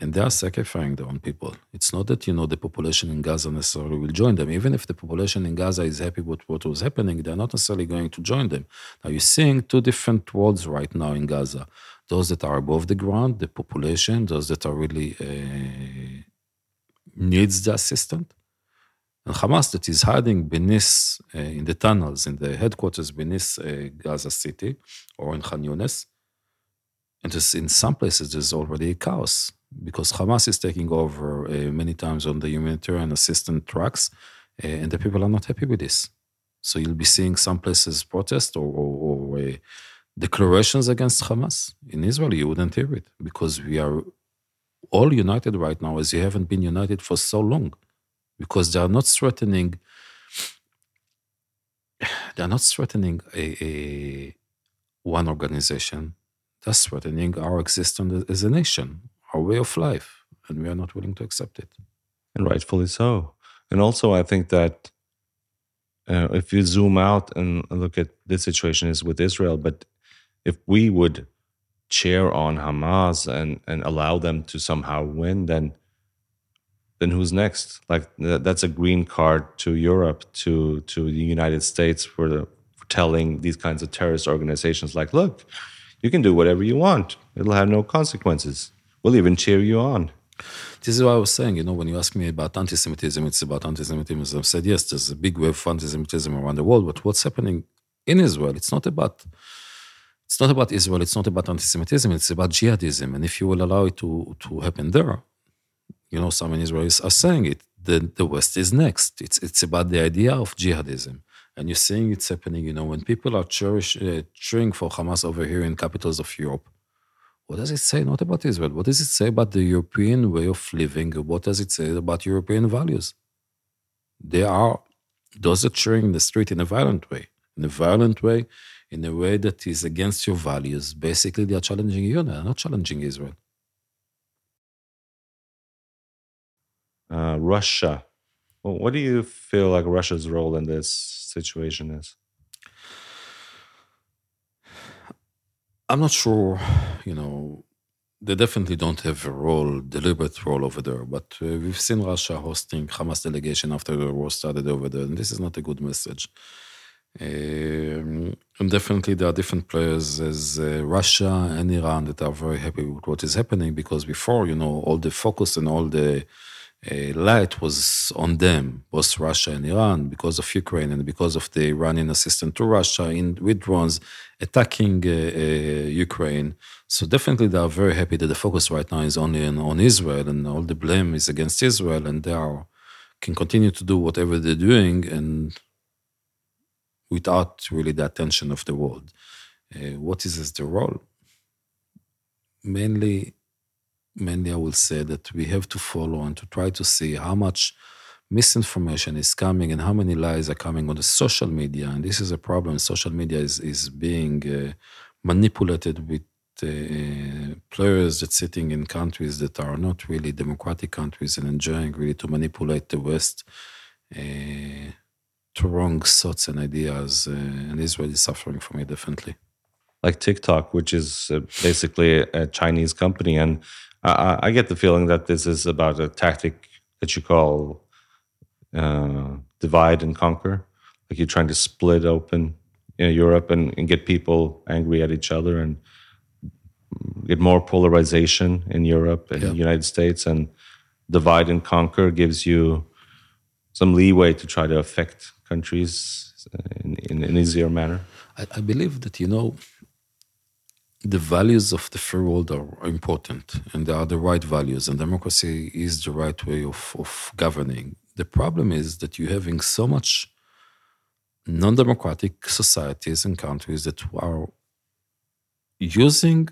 And they are sacrificing their own people. It's not that, you know, the population in Gaza necessarily will join them. Even if the population in Gaza is happy with what was happening, they're not necessarily going to join them. Now, you're seeing two different worlds right now in Gaza. Those that are above the ground, the population, those that are really uh, needs the assistance. And Hamas that is hiding beneath, uh, in the tunnels, in the headquarters beneath uh, Gaza City or in Khan Yunis and in some places, there's already a chaos because Hamas is taking over uh, many times on the humanitarian assistance trucks, uh, and the people are not happy with this. So you'll be seeing some places protest or, or, or uh, declarations against Hamas. In Israel, you wouldn't hear it because we are all united right now, as you haven't been united for so long, because they are not threatening. They are not threatening a, a one organization thus threatening our existence as a nation, our way of life, and we are not willing to accept it. And rightfully so. And also, I think that uh, if you zoom out and look at this situation is with Israel, but if we would cheer on Hamas and, and allow them to somehow win, then then who's next? Like that's a green card to Europe, to to the United States for, the, for telling these kinds of terrorist organizations, like, look, you can do whatever you want; it'll have no consequences. We'll even cheer you on. This is what I was saying. You know, when you ask me about anti-Semitism, it's about anti-Semitism. I've said yes, there's a big wave of anti-Semitism around the world, but what's happening in Israel? It's not about it's not about Israel. It's not about anti-Semitism. It's about jihadism. And if you will allow it to to happen there, you know, some in Israelis are saying it. The, the West is next. It's, it's about the idea of jihadism. And you're seeing it's happening, you know, when people are cherish, uh, cheering for Hamas over here in capitals of Europe. What does it say not about Israel? What does it say about the European way of living? What does it say about European values? They are, those are cheering in the street in a violent way. In a violent way, in a way that is against your values. Basically, they are challenging you, they're not challenging Israel. uh, Russia. Well, what do you feel like Russia's role in this situation is? I'm not sure. You know, they definitely don't have a role, deliberate role over there. But uh, we've seen Russia hosting Hamas delegation after the war started over there, and this is not a good message. Um, and definitely, there are different players as uh, Russia and Iran that are very happy with what is happening because before, you know, all the focus and all the light was on them, both Russia and Iran, because of Ukraine and because of the Iranian assistance to Russia in with drones attacking uh, uh, Ukraine. So definitely, they are very happy that the focus right now is only on, on Israel, and all the blame is against Israel, and they are can continue to do whatever they're doing, and without really the attention of the world. Uh, what is the role? Mainly mainly I will say that we have to follow and to try to see how much misinformation is coming and how many lies are coming on the social media. And this is a problem. Social media is, is being uh, manipulated with uh, players that sitting in countries that are not really democratic countries and enjoying really to manipulate the West uh, to wrong thoughts and ideas. Uh, and Israel is suffering from it definitely. Like TikTok, which is uh, basically a Chinese company, and I, I, get the feeling that this is about a tactic that you call uh, divide and conquer. Like you're trying to split open you know, Europe and, and get people angry at each other and get more polarization in Europe and yeah. the United States. And divide and conquer gives you some leeway to try to affect countries in, in an easier manner. I, I believe that, you know, the values of the free world are important and they are the right values and democracy is the right way of, of governing the problem is that you're having so much non-democratic societies and countries that are using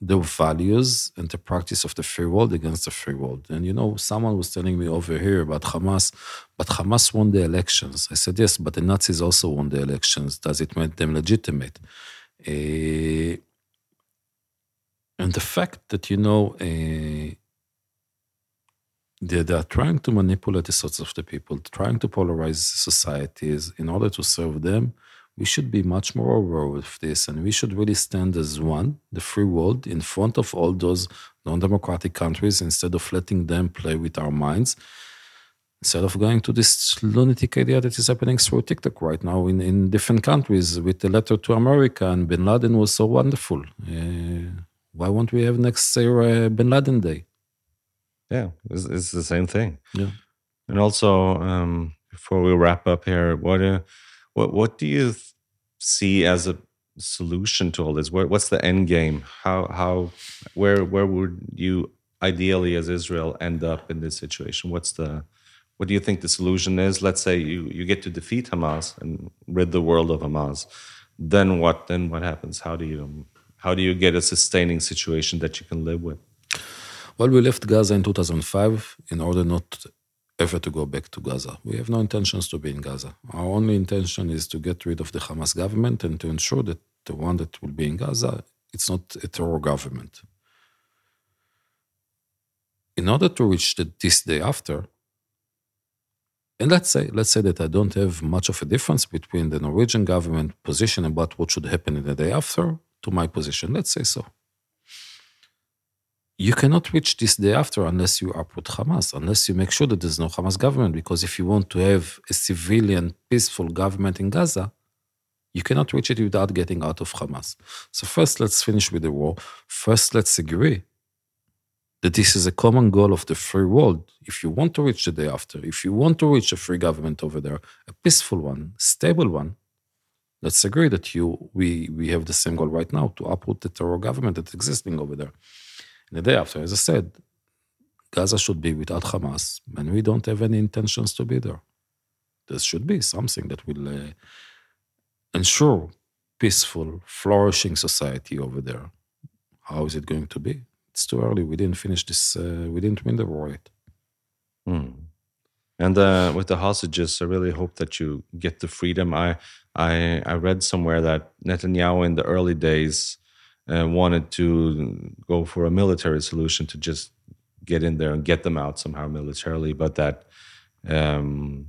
the values and the practice of the free world against the free world. And you know, someone was telling me over here about Hamas, but Hamas won the elections. I said, yes, but the Nazis also won the elections. Does it make them legitimate? Uh, and the fact that you know uh, they, they are trying to manipulate the sorts of the people, trying to polarize societies in order to serve them, we should be much more aware of this, and we should really stand as one, the free world, in front of all those non-democratic countries instead of letting them play with our minds. Instead of going to this lunatic idea that is happening through TikTok right now in, in different countries with the letter to America and Bin Laden was so wonderful. Uh, why won't we have next year uh, Bin Laden Day? Yeah, it's, it's, the same thing. Yeah. And also, um, before we wrap up here, what uh, what what do you see as a solution to all this? Where, what's the end game? How how where where would you ideally as Israel end up in this situation? What's the what do you think the solution is? Let's say you you get to defeat Hamas and rid the world of Hamas. Then what? Then what happens? How do you how do you get a sustaining situation that you can live with? Well, we left Gaza in 2005 in order not ever to go back to Gaza. We have no intentions to be in Gaza. Our only intention is to get rid of the Hamas government and to ensure that the one that will be in Gaza, it's not a terror government. In order to reach the, this day after, and let's say, let's say that I don't have much of a difference between the Norwegian government position about what should happen in the day after to my position. Let's say so. you cannot reach this day after unless you uproot Hamas, unless you make sure that there's no Hamas government. Because if you want to have a civilian, peaceful government in Gaza, you cannot reach it without getting out of Hamas. So, first, let's finish with the war. First, let's agree that this is a common goal of the free world. If you want to reach the day after, if you want to reach a free government over there, a peaceful one, stable one, let's agree that you we we have the same goal right now to uproot the terror government that's existing over there. And the day after, as I said, Gaza should be without Hamas, and we don't have any intentions to be there. There should be something that will uh, ensure peaceful, flourishing society over there. How is it going to be? It's too early. We didn't finish this. Uh, we didn't win the war yet. Hmm. And uh, with the hostages, I really hope that you get the freedom. I I I read somewhere that Netanyahu in the early days uh, wanted to go for a military solution to just get in there and get them out somehow militarily, but that um,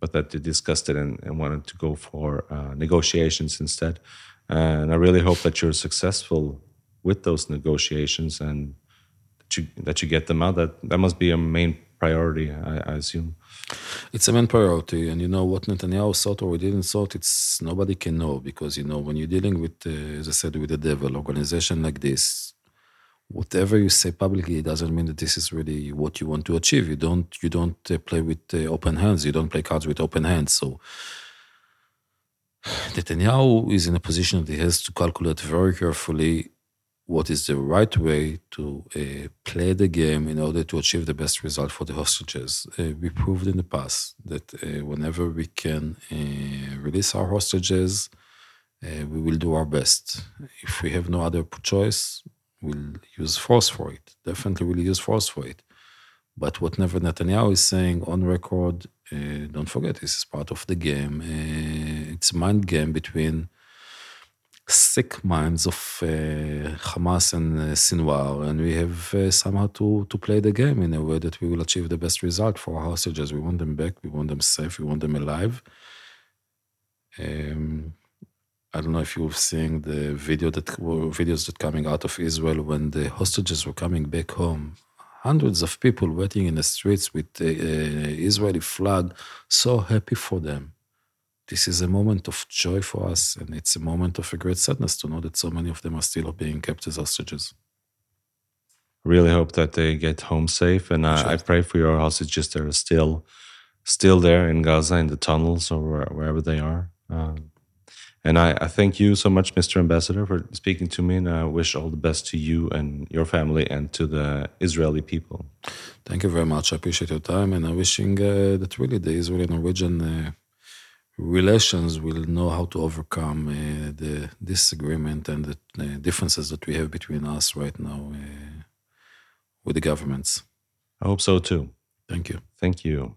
but that they discussed it and, and wanted to go for uh, negotiations instead. And I really hope that you're successful with those negotiations and that you that you get them out. That that must be a main priority, I, I assume. It's a main priority, and you know what Netanyahu thought or didn't thought. It's nobody can know because you know when you're dealing with, uh, as I said, with the devil organization like this, whatever you say publicly doesn't mean that this is really what you want to achieve. You don't you don't uh, play with uh, open hands. You don't play cards with open hands. So Netanyahu is in a position that he has to calculate very carefully what is the right way to uh, play the game in order to achieve the best result for the hostages. Uh, we proved in the past that uh, whenever we can uh, release our hostages, uh, we will do our best. If we have no other choice, we'll use force for it. Definitely, we'll use force for it. But whatever Netanyahu is saying on record, uh, don't forget this is part of the game. it's a mind game between sick minds of uh, Hamas and uh, Sinwar, and we have uh, somehow to, to play the game in a way that we will achieve the best result for our hostages. We want them back, we want them safe, we want them alive. Um, I don't know if you've seen the video that videos that coming out of Israel when the hostages were coming back home. Hundreds of people waiting in the streets with the Israeli flag, so happy for them this is a moment of joy for us, and it's a moment of a great sadness to know that so many of them are still being kept as hostages. Really hope that they get home safe, and I, sure. I pray for your hostages that are still, still there in Gaza in the tunnels or wherever they are. Um, and I, I, thank you so much, Mr. Ambassador, for speaking to me. And I wish all the best to you and your family and to the Israeli people. Thank you very much. I appreciate your time. And I'm wishing uh, that really the Israeli Norwegian uh, relations will know how to overcome uh, the disagreement and the uh, differences that we have between us right now uh, with the governments. I hope so too. Thank you. Thank you.